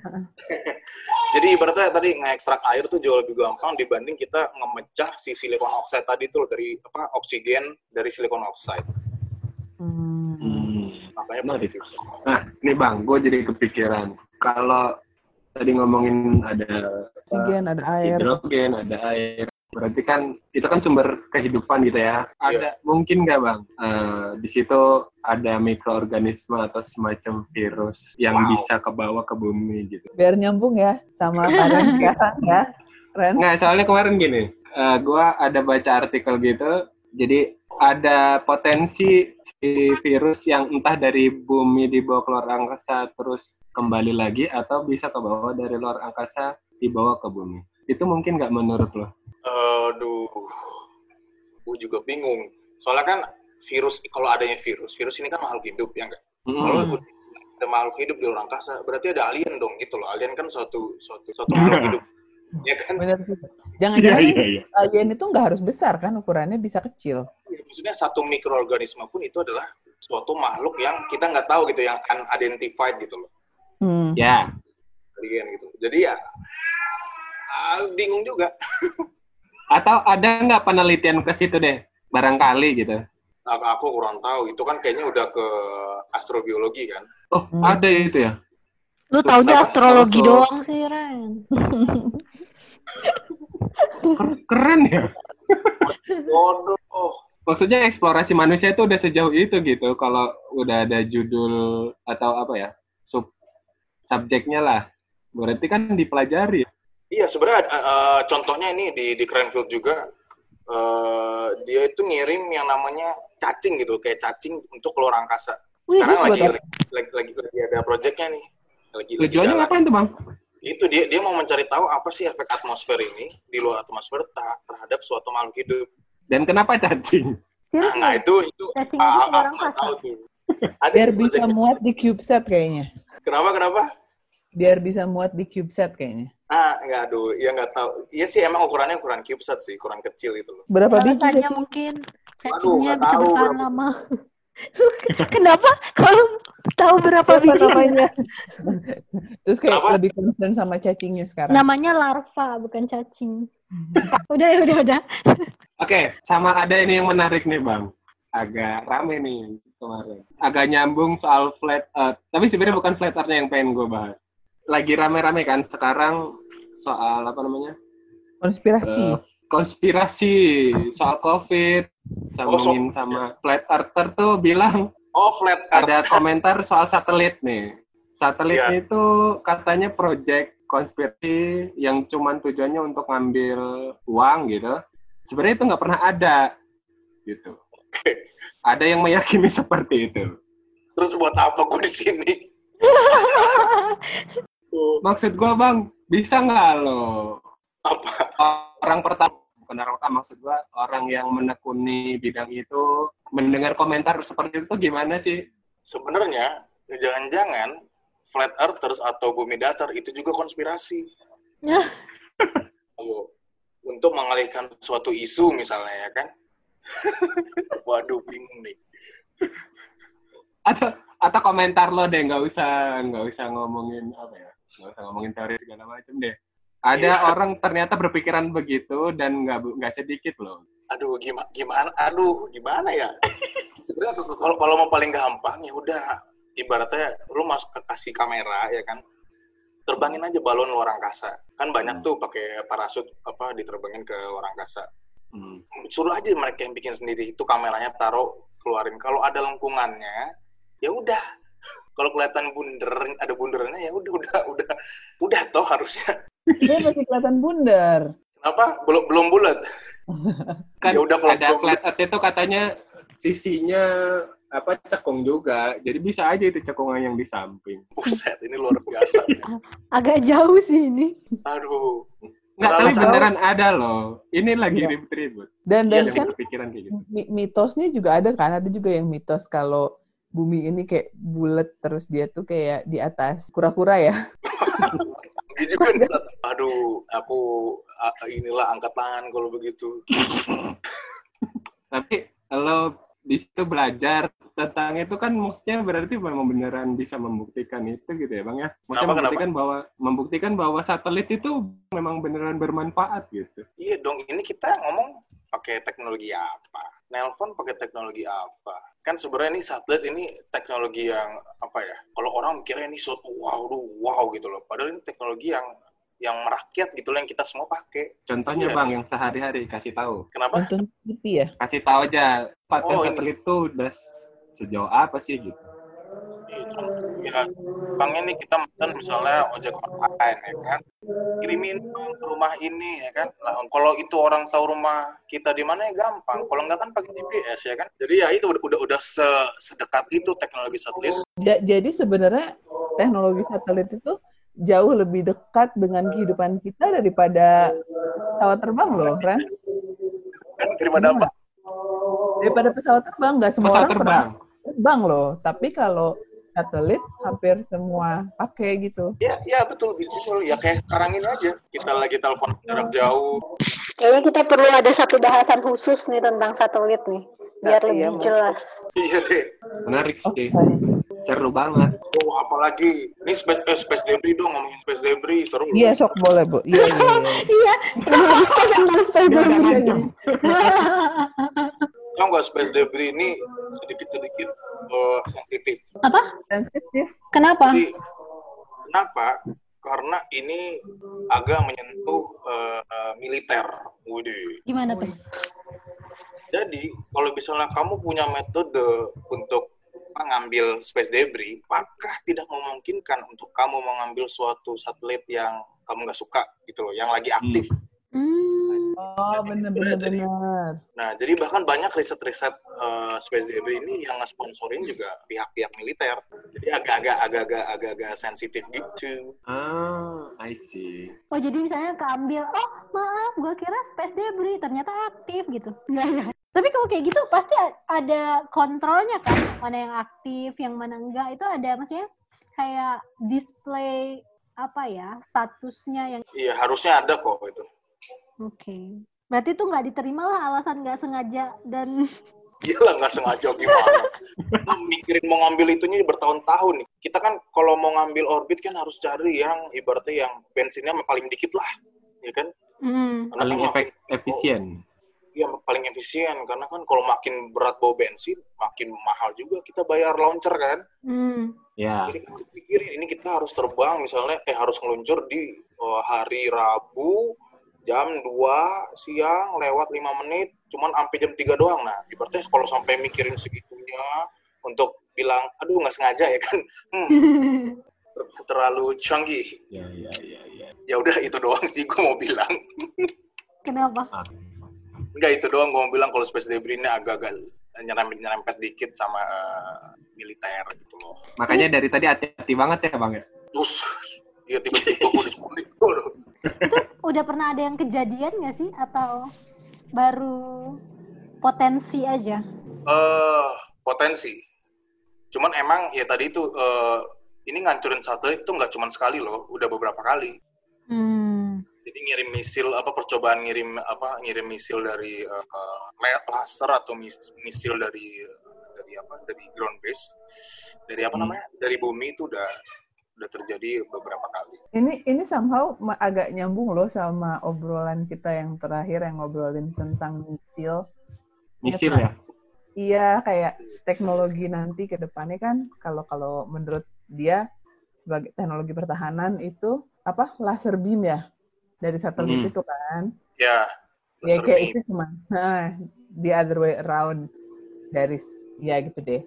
Jadi ibaratnya tadi ngekstrak air tuh jauh lebih gampang dibanding kita ngemecah si silikon oxide tadi tuh dari apa oksigen dari silikon oxide. Hmm. Hmm. Makanya pakai gypsum. Nah, ini Bang, gue jadi kepikiran. Kalau tadi ngomongin ada Oksigen, ada air. hidrogen, ada air. Berarti kan itu kan sumber kehidupan gitu ya. Ada mungkin nggak bang? eh, di situ ada mikroorganisme atau semacam virus yang Wow. bisa kebawa ke bumi gitu. Biar nyambung ya sama Karen sekarang ya. Ren. Nggak, soalnya kemarin gini, eh, gua ada baca artikel gitu. Jadi ada potensi si virus yang entah dari bumi dibawa ke luar angkasa terus kembali lagi atau bisa kebawa dari luar angkasa dibawa ke bumi. Itu mungkin nggak menurut lo? Aduh, gue juga bingung. Soalnya kan virus, kalau adanya virus, virus ini kan makhluk hidup, ya? Kalau Hmm. ada makhluk hidup di luar angkasa, berarti ada alien dong, gitu loh. Alien kan suatu suatu suatu makhluk hidup, ya kan? Jangan-jangan iya, iya. alien itu nggak harus besar kan ukurannya bisa kecil. Maksudnya satu mikroorganisme pun itu adalah suatu makhluk yang kita nggak tahu gitu, yang unidentified gitu loh, Hmm. Ya, alien gitu. Jadi ya ah, bingung juga. atau ada nggak penelitian ke situ deh? Barangkali gitu. Aku, aku kurang tahu. Itu kan kayaknya udah ke astrobiologi kan. Oh, Hmm. ada itu ya? Lu taunya astrologi sama- doang sih, Ren. Ker- Keren ya? Bodoh. Maksudnya eksplorasi manusia itu udah sejauh itu gitu. Kalau udah ada judul atau apa ya, sub subjeknya lah. Berarti kan dipelajari. Iya, sebenarnya eh, contohnya ini di di Cranfield juga eh, dia itu ngirim yang namanya cacing gitu, kayak cacing untuk keluar angkasa. Sekarang itu lagi, buat lagi lagi lagi ada proyeknya nih. Lagi lagi Tujuannya ngapain tuh bang? Itu dia dia mau mencari tahu apa sih efek atmosfer ini di luar atmosfer terhadap suatu makhluk hidup. Dan kenapa cacing? Serius Nah, itu itu Cacing ah, itu keluar nggak angkasa. tahu tuh. Ada Biar bisa muat di CubeSat kayaknya. Kenapa kenapa? Biar bisa muat di CubeSat kayaknya. Ah, nggak aduh, ya nggak tahu. Iya sih emang ukurannya ukuran CubeSat sih, ukuran kecil gitu loh. Berapa biji sih? mungkin Aduh, cacingnya nggak bisa tahu bertahan berapa. lama. Kenapa? Kalau tahu berapa biji? namanya? Terus kayak Kenapa? lebih concern sama cacingnya sekarang. Namanya larva, bukan cacing. udah ya, udah, udah. Oke, sama ada ini yang menarik nih bang. Agak rame nih kemarin. Agak nyambung soal flat earth. Tapi sebenarnya bukan flat earth yang pengen gue bahas. Lagi rame-rame kan sekarang soal apa namanya? Konspirasi. Eh, konspirasi soal COVID. Sambungin sama flat earther tuh bilang Oh, flat earth. ada komentar soal satelit nih. Satelit Iya. itu katanya project konspirasi yang cuman tujuannya untuk ngambil uang gitu. Sebenarnya itu nggak pernah ada gitu. Ada yang meyakini seperti itu. Terus buat apa gue di sini? Maksud gua bang, bisa nggak lo apa? orang pertama pertama maksud gua orang yang menekuni bidang itu mendengar komentar seperti itu gimana sih? Sebenarnya jangan-jangan flat earthers atau bumi datar itu juga konspirasi. Ayo, untuk mengalihkan suatu isu misalnya ya kan? Waduh, bingung nih. atau atau komentar lo deh nggak usah nggak usah ngomongin apa ya nggak usah ngomongin teori segala macam deh ada orang ternyata berpikiran begitu dan nggak nggak sedikit loh Aduh, gimana? Gimana? Aduh, gimana ya? Sebenarnya kalau kalau mau paling gampang ya udah ibaratnya lu masuk ke kasih kamera ya kan terbangin aja balon luar angkasa kan banyak tuh pakai parasut apa diterbangin ke luar angkasa Hmm. suruh aja mereka yang bikin sendiri itu kameranya taruh keluarin kalau ada lengkungannya ya udah kalau kelihatan bunder ada bunderannya ya udah udah udah udah toh harusnya. Dia masih kelihatan bundar. kenapa? Belum belum bulat. Kan Ya udah, kalau ada flat earth itu katanya sisinya apa cekung juga. Jadi bisa aja itu cekungan yang di samping. Buset ini luar biasa. Agak jauh sih ini. aduh. Nggak tapi tahu- beneran ada loh. Ini lagi Iya. ribut-ribut. Dan dan Iya sih. kan berpikiran kayak gitu. mi- mitosnya juga ada kan, ada juga yang mitos kalau bumi ini kayak bulat terus dia tuh kayak di atas kura-kura ya. juga nih. aduh aku inilah angkat tangan kalau begitu tapi kalau di situ belajar tentang itu kan maksudnya berarti memang beneran bisa membuktikan itu gitu ya bang ya maksudnya Kenapa, membuktikan bahwa membuktikan bahwa satelit itu memang beneran bermanfaat gitu Iya dong, ini kita ngomong pakai teknologi apa? Nelpon pakai teknologi apa? Kan sebenarnya ini satelit ini teknologi yang apa ya? Kalau orang mikirnya ini suatu wow, wow gitu loh. Padahal ini teknologi yang yang merakyat gitu loh yang kita semua pakai. contohnya Iya. bang yang sehari-hari kasih tahu Kenapa? Nonton TV ya? kasih tahu aja paten Oh, ini. satelit tuh udah sejauh apa sih gitu contoh, ya, banknya nih kita mesen misalnya ojek online ya kan, kirimin Bang, ke rumah ini ya kan. Nah, kalau itu orang tahu rumah kita di mana ya gampang. Kalau nggak kan pakai GPS ya kan. Jadi ya itu udah udah, udah se- sedekat itu teknologi satelit. Ja- jadi sebenarnya teknologi satelit itu jauh lebih dekat dengan kehidupan kita daripada pesawat terbang loh, Ren. kan daripada apa? Daripada pesawat terbang, nggak semua pesawat orang terbang pernah terbang loh. Tapi kalau satelit hampir semua pakai gitu. Ya, ya betul, betul. Ya kayak sekarang ini aja. Kita lagi telepon jarak jauh. Kayaknya kita perlu ada satu bahasan khusus nih tentang satelit nih, biar Nah, iya, lebih jelas. Iya deh. menarik sih seru banget Oh, apalagi. Ini space, eh, space debris dong, ngomongin space debris. Seru. Iya, sok boleh, Bu. Iya, iya, iya. Iya, tentang space debris? Tahu nggak space debris ini sedikit-sedikit eh, sensitif. Apa? Sensitif. Kenapa? Jadi kenapa? Karena ini agak menyentuh eh, eh, militer. Widih. Gimana tuh? Jadi kalau misalnya kamu punya metode untuk mengambil space debris, apakah tidak memungkinkan untuk kamu mengambil suatu satelit yang kamu nggak suka gitu loh, yang lagi aktif. Hmm. Oh, bener, bener, bener. Nah, jadi bahkan banyak riset-riset eh, space debris ini yang nge-sponsorin juga pihak-pihak militer. Jadi agak-agak agak-agak agak-agak sensitif gitu. ah I see Oh jadi misalnya keambil, oh maaf, gue kira space debris, ternyata aktif gitu. Enggak, enggak. Tapi kalau kayak gitu pasti ada kontrolnya kan, mana yang aktif, yang mana enggak, itu ada maksudnya kayak display apa ya statusnya yang Iya, harusnya ada kok itu. Oke. Berarti itu nggak diterima lah alasan nggak sengaja dan Iyalah nggak sengaja gimana. Mikirin mau ngambil itunya bertahun-tahun nih. Kita kan kalau mau ngambil orbit kan harus cari yang ibaratnya yang bensinnya paling dikit lah. Ya kan? hmm, Karena paling kan efek makin- efisien Iya, paling efisien. Karena kan kalau makin berat bawa bensin, makin mahal juga kita bayar launcher kan. hmm, ya Jadi kan pikirin ini kita harus terbang misalnya, eh harus ngeluncur di eh, hari Rabu jam 2 siang lewat 5 menit, cuman sampai jam 3 doang. Nah, ibaratnya kalau sampai mikirin segitunya untuk bilang, aduh nggak sengaja ya kan, hmm, ter- terlalu canggih. ya ya ya ya Ya udah itu doang sih gue mau bilang. kenapa? Enggak itu doang gue mau bilang kalau space debris ini agak-agak nyerempet-nyerempet dikit sama eh, militer gitu loh. makanya dari tadi hati-hati banget ya bang ya Terus dia tiba-tiba gue diculik. Udah pernah ada yang kejadian nggak sih atau baru potensi aja? eh potensi. Cuman emang ya tadi itu eh, ini ngancurin satelit itu nggak cuma sekali loh, udah beberapa kali. Hmm. Jadi ngirim misil apa percobaan ngirim apa ngirim misil dari eh, eh, laser atau mis- misil dari dari apa dari ground base dari apa Hmm. namanya dari bumi itu udah udah terjadi beberapa kali. Ini ini somehow agak nyambung loh sama obrolan kita yang terakhir yang ngobrolin tentang misil. misil Iya, ya Iya, kayak teknologi nanti ke depannya kan kalau kalau menurut dia sebagai teknologi pertahanan itu apa laser beam ya dari satelit Hmm. itu kan. Ya. Ya laser kayak beam. itu cuma nah, the other way around dari ya gitu deh.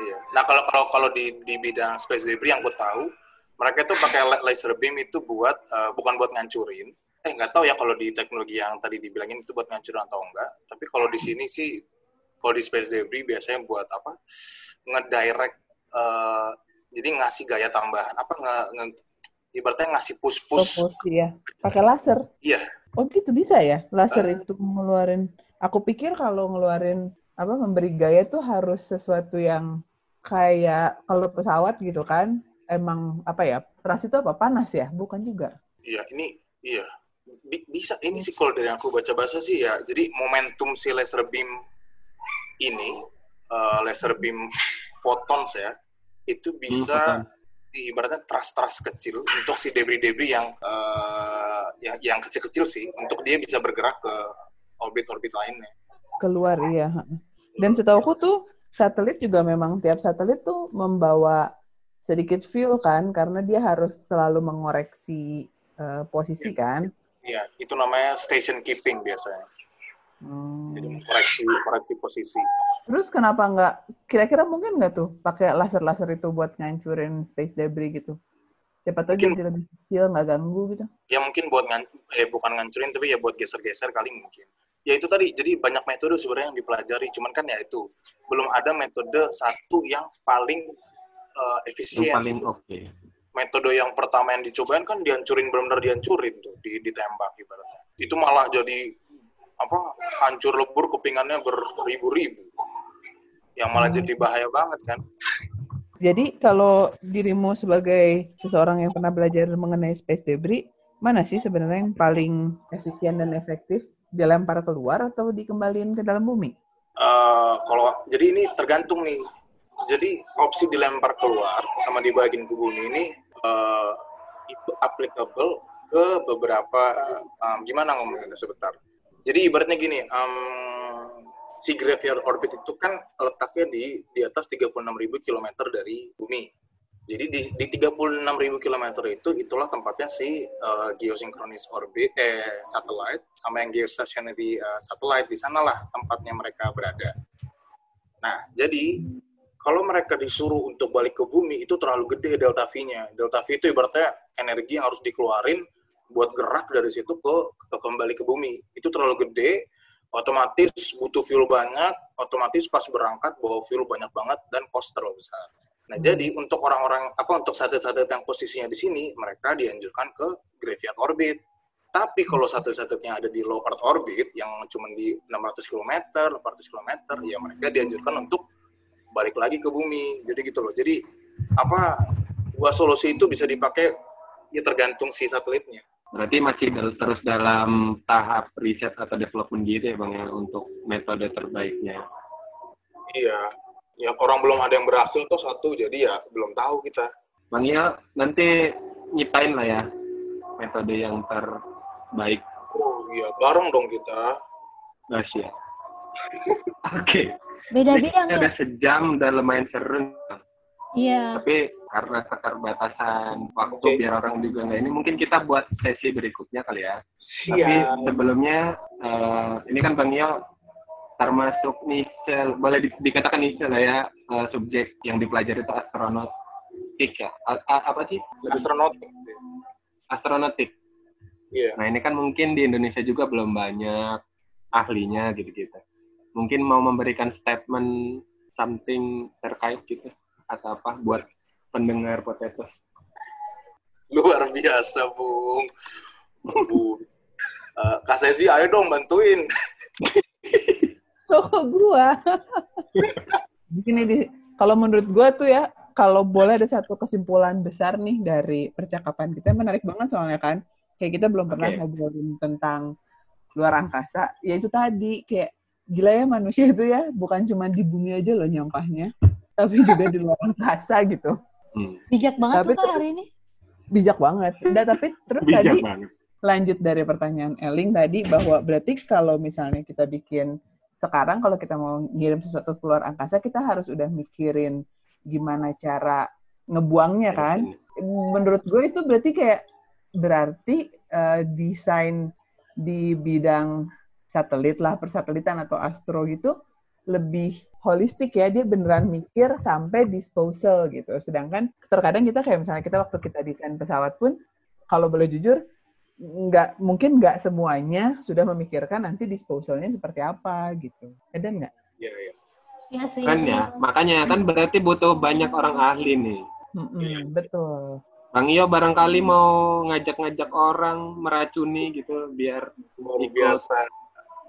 Iya. Nah kalau kalau kalau di di bidang space debris yang gue tahu, mereka itu pakai la- laser beam itu buat eh, bukan buat ngancurin. Eh nggak tahu ya kalau di teknologi yang tadi dibilangin itu buat ngancurin atau enggak. Tapi kalau di sini sih, kalau di space debris biasanya buat apa? Ngedirect, eh, jadi ngasih gaya tambahan. Apa nge, nge- ibaratnya ngasih push-push. Proporsi ya. Pakai laser. Iya. Oh gitu bisa ya? Laser Ah. itu ngeluarin. Aku pikir kalau ngeluarin apa memberi gaya tuh harus sesuatu yang kayak kalau pesawat gitu kan. Emang apa ya? Teras itu apa? Panas ya? Bukan juga. Iya, ini iya. Bi- bisa ini sih kalau dari aku baca bahasa sih ya. Jadi momentum si laser beam ini uh, laser beam photons ya, itu bisa Hmm, ibaratnya trust-trust kecil untuk si debris-debris yang uh, yang yang kecil-kecil sih untuk dia bisa bergerak ke orbit-orbit lainnya. Keluar iya. Dan setahu aku tuh satelit juga memang tiap satelit tuh membawa sedikit fuel kan karena dia harus selalu mengoreksi uh, posisi kan. Iya, itu namanya station keeping biasanya. Hmm. Jadi koreksi koreksi posisi. Terus kenapa nggak kira-kira mungkin nggak tuh pakai laser-laser itu buat ngancurin space debris gitu? Siapa tahu Mungkin- jadi lebih kecil nggak ganggu gitu. Ya mungkin buat ngan, eh bukan ngancurin tapi ya buat geser-geser kali mungkin. Ya itu tadi, jadi banyak metode sebenarnya yang dipelajari, cuman kan ya itu belum ada metode satu yang paling Yang efisien. paling oke. Metode yang pertama yang dicobain kan dihancurin benar-benar dihancurin tuh, di, ditembak ibaratnya. Itu malah jadi apa hancur lebur kepingannya beribu-ribu. Yang malah jadi bahaya banget kan. Jadi kalau dirimu sebagai seseorang yang pernah belajar mengenai space debris, mana sih sebenarnya yang paling efisien dan efektif? Dilempar keluar atau dikembaliin ke dalam bumi? Eh, kalau jadi ini tergantung nih. Jadi opsi dilempar keluar sama dibagiin ke bumi ini eh, itu applicable ke beberapa em, gimana ngomongnya sebentar. Jadi ibaratnya gini, em, si graveyard orbit itu kan letaknya di di atas 36.000 km dari bumi. Jadi di, di 36.000 km itu itulah tempatnya si eh, geosynchronous orbit eh satellite sama yang geostationary eh, satellite di sanalah tempatnya mereka berada. Nah, jadi kalau mereka disuruh untuk balik ke bumi itu terlalu gede delta V-nya. Delta V itu ibaratnya energi yang harus dikeluarin buat gerak dari situ ke, ke kembali ke bumi. Itu terlalu gede, otomatis butuh fuel banyak, otomatis pas berangkat bawa fuel banyak banget dan cost terlalu besar. Nah, Hmm. jadi untuk orang-orang apa untuk satelit-satelit yang posisinya di sini, mereka dianjurkan ke graveyard orbit. Tapi kalau satelit-satelit yang ada di low Earth orbit yang cuma di 600 km, 400 km, ya mereka dianjurkan untuk balik lagi ke bumi. Jadi gitu loh. Jadi apa dua solusi itu bisa dipakai ya tergantung si satelitnya. Berarti masih dal- terus dalam tahap riset atau development gitu ya Bang ya untuk metode terbaiknya. Iya. Ya orang belum ada yang berhasil tuh satu, jadi ya belum tahu kita. Bang Iyo nanti nyiptain lah ya metode yang terbaik. Oh iya, bareng dong kita. Nah, siap. Oke. Beda-beda Ini nggak? udah sejam, udah lumayan seru. Iya. Tapi karena keterbatasan waktu Oke. biar orang juga nggak ini, mungkin kita buat sesi berikutnya kali ya. Tapi Siap. sebelumnya, eh, ini kan Bang Iyo termasuk nisel, boleh di- dikatakan nisel lah ya, eh, subjek yang dipelajari itu astronautik ya. A- a- apa sih? Astronautik. Iya. Nah ini kan mungkin di Indonesia juga belum banyak ahlinya gitu-gitu. Mungkin mau memberikan statement something terkait gitu atau apa buat pendengar potatoes. Luar biasa, Bung. Bung. Eh, Kak Sezi, ayo dong bantuin. Oh, kok gua. Gini di kalau menurut gua tuh ya, kalau boleh ada satu kesimpulan besar nih dari percakapan kita menarik banget soalnya kan. Kayak kita belum pernah Oke. ngobrolin tentang luar angkasa. Ya itu tadi kayak gila ya manusia itu ya, bukan cuma di bumi aja loh nyampahnya, tapi juga di luar angkasa gitu. Hmm, Bijak banget Tapi tuh hari ini. Bijak banget. Nah, tapi terus bijak tadi banget. lanjut dari pertanyaan Eling tadi bahwa berarti kalau misalnya kita bikin sekarang kalau kita mau ngirim sesuatu keluar angkasa kita harus udah mikirin gimana cara ngebuangnya kan. Menurut gue itu berarti kayak berarti eh, desain di bidang satelit lah persatelitan atau astro gitu lebih holistik ya. Dia beneran mikir sampai disposal gitu. Sedangkan terkadang kita kayak misalnya kita waktu kita desain pesawat pun kalau boleh jujur nggak mungkin nggak semuanya sudah memikirkan nanti disposalnya seperti apa gitu ada nggak Iya, iya. Iya sih. Kan ya, makanya kan berarti butuh banyak orang ahli nih. Mm-mm, Iya. betul Bang Iyo barangkali mau ngajak-ngajak orang meracuni gitu biar Luar Ikut. biasa.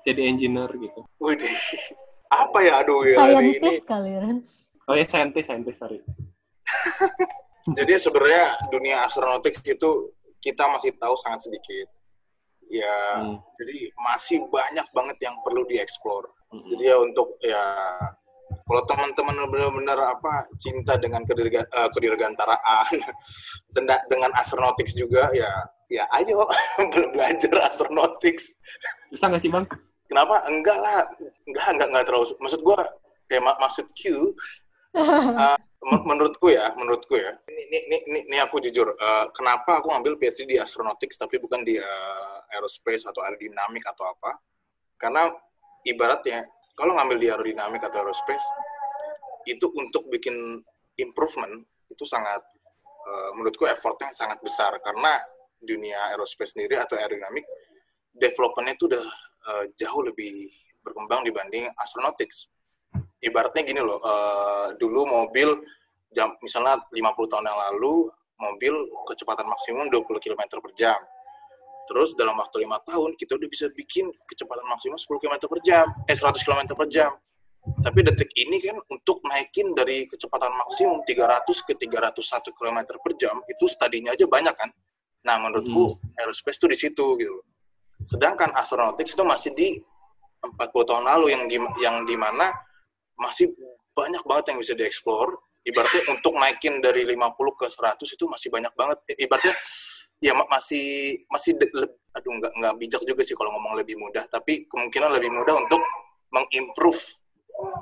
jadi engineer gitu. Wih, apa ya aduh ya hari ini. Scientist kalian. Oh ya saintis, saintis sorry. Jadi sebenarnya dunia astronautik itu kita masih tahu sangat sedikit. Ya, Hmm. jadi masih banyak banget yang perlu dieksplor. Hmm. Jadi ya untuk ya Kalau teman-teman benar-benar apa cinta dengan kedirga, uh, kedirgantaraan, dengan, dengan astronautics juga, ya ya ayo belajar astronautics. Susah nggak sih bang? Kenapa? Enggak lah, enggak enggak enggak terlalu. Maksud gue kayak mak maksud Q. Uh, menurutku ya, menurutku ya. Ini ini ini, ini aku jujur. Uh, kenapa aku ngambil PhD di astronautics tapi bukan di uh, aerospace atau aerodinamik atau apa? Karena ibaratnya kalau ngambil di aerodinamik atau aerospace itu untuk bikin improvement itu sangat uh, menurutku effortnya sangat besar karena dunia aerospace sendiri atau aerodinamik developmentnya itu udah uh, jauh lebih berkembang dibanding astronautics ibaratnya gini loh, uh, dulu mobil jam misalnya 50 tahun yang lalu mobil kecepatan maksimum 20 km per jam. Terus dalam waktu lima tahun kita udah bisa bikin kecepatan maksimum 10 km per jam, eh 100 km per jam. Tapi detik ini kan untuk naikin dari kecepatan maksimum 300 ke 301 km per jam itu stadinya aja banyak kan. Nah menurutku hmm. aerospace itu di situ gitu. Sedangkan astronautics itu masih di 40 tahun lalu yang di, yang di mana masih banyak banget yang bisa dieksplor. Ibaratnya untuk naikin dari 50 ke 100 itu masih banyak banget. Ibaratnya ya masih masih de, le, aduh nggak nggak bijak juga sih kalau ngomong lebih mudah, tapi kemungkinan lebih mudah untuk mengimprove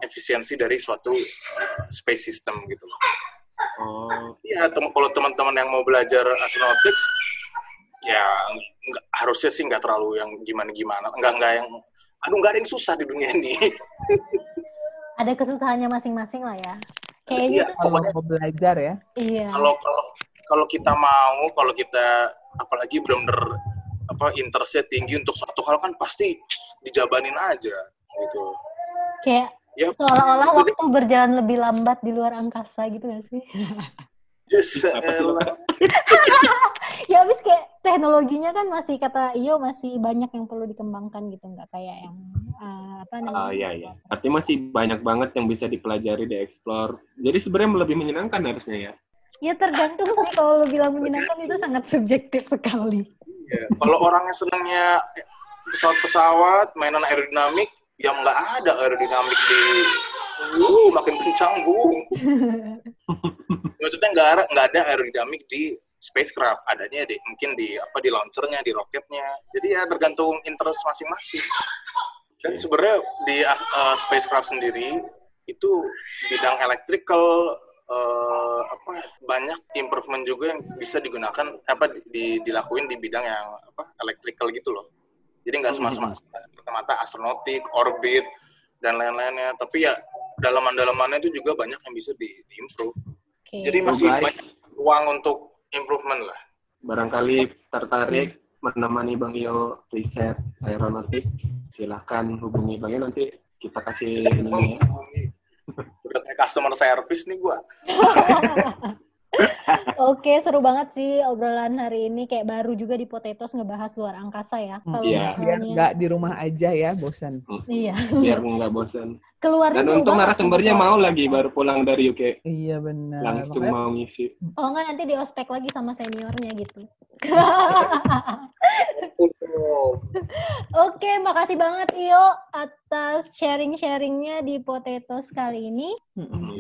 efisiensi dari suatu uh, space system gitu loh. Oh. Ya, tem kalau teman-teman yang mau belajar astronautics, ya nggak, harusnya sih nggak terlalu yang gimana-gimana, nggak nggak yang, aduh nggak ada yang susah di dunia ini. ada kesusahannya masing-masing lah ya. Kayaknya iya, kalau mau belajar ya. Iya. Kalau kalau kalau kita mau, kalau kita apalagi benar-benar apa interestnya tinggi untuk satu hal kan pasti dijabanin aja gitu. Kayak ya, seolah-olah waktu dia... berjalan lebih lambat di luar angkasa gitu gak sih? Yes, ya habis kayak teknologinya kan masih kata Iyo masih banyak yang perlu dikembangkan gitu nggak kayak yang uh, apa namanya? Oh iya iya. Artinya masih banyak banget yang bisa dipelajari, dieksplor. Jadi sebenarnya lebih menyenangkan harusnya ya. Ya tergantung sih kalau lo bilang menyenangkan itu sangat subjektif sekali. Ya, kalau orangnya senangnya pesawat-pesawat, mainan aerodinamik, yang nggak ada aerodinamik di uh makin kencang bu maksudnya nggak ada nggak ada aerodinamik di spacecraft adanya di mungkin di apa di launchernya di roketnya jadi ya tergantung interest masing-masing dan sebenarnya di uh, spacecraft sendiri itu bidang electrical uh, apa banyak improvement juga yang bisa digunakan apa di, dilakuin di bidang yang apa electrical gitu loh. Jadi nggak semata mata astronautik, orbit dan lain-lainnya. Tapi ya dalaman-dalamannya itu juga banyak yang bisa di, di improve. Okay. Jadi masih banyak ruang untuk improvement lah. Barangkali tertarik menemani Bang Iyo riset aeronautik, silahkan hubungi Bang Iyo nanti kita kasih ini ya. Udah kayak customer service nih gua. Oke, seru banget sih obrolan hari ini. Kayak baru juga di Potatoes ngebahas luar angkasa ya. Kalau yeah. biar nggak di rumah aja ya, bosan. Hmm. Iya. Biar nggak bosan. Keluar Dan untung narasumbernya mau lagi baru pulang dari UK. Iya benar. Langsung Makanya... mau ngisi. Oh enggak nanti di ospek lagi sama seniornya gitu. Oke, makasih banget Iyo atas sharing-sharingnya di Potatoes kali ini.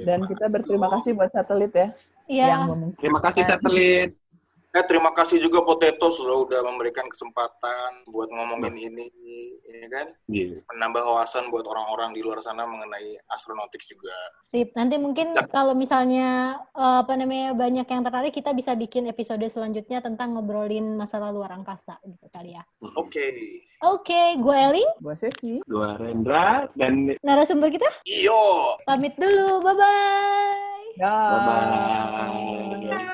Dan kita berterima kasih buat satelit ya. Iya. Terima kasih satelit. Eh, terima kasih juga Potato sudah udah memberikan kesempatan buat ngomongin nah. ini, ya kan? Yeah. Menambah wawasan buat orang-orang di luar sana mengenai astronautics juga. Sip. Nanti mungkin ya. kalau misalnya uh, apa namanya banyak yang tertarik, kita bisa bikin episode selanjutnya tentang ngobrolin masalah luar angkasa gitu kali ya. Oke. Okay. Oke, okay, gue Elin. Gue Sesi. Gue Rendra dan narasumber kita. Iyo. Pamit dulu. Bye. Bye. Bye. Bye.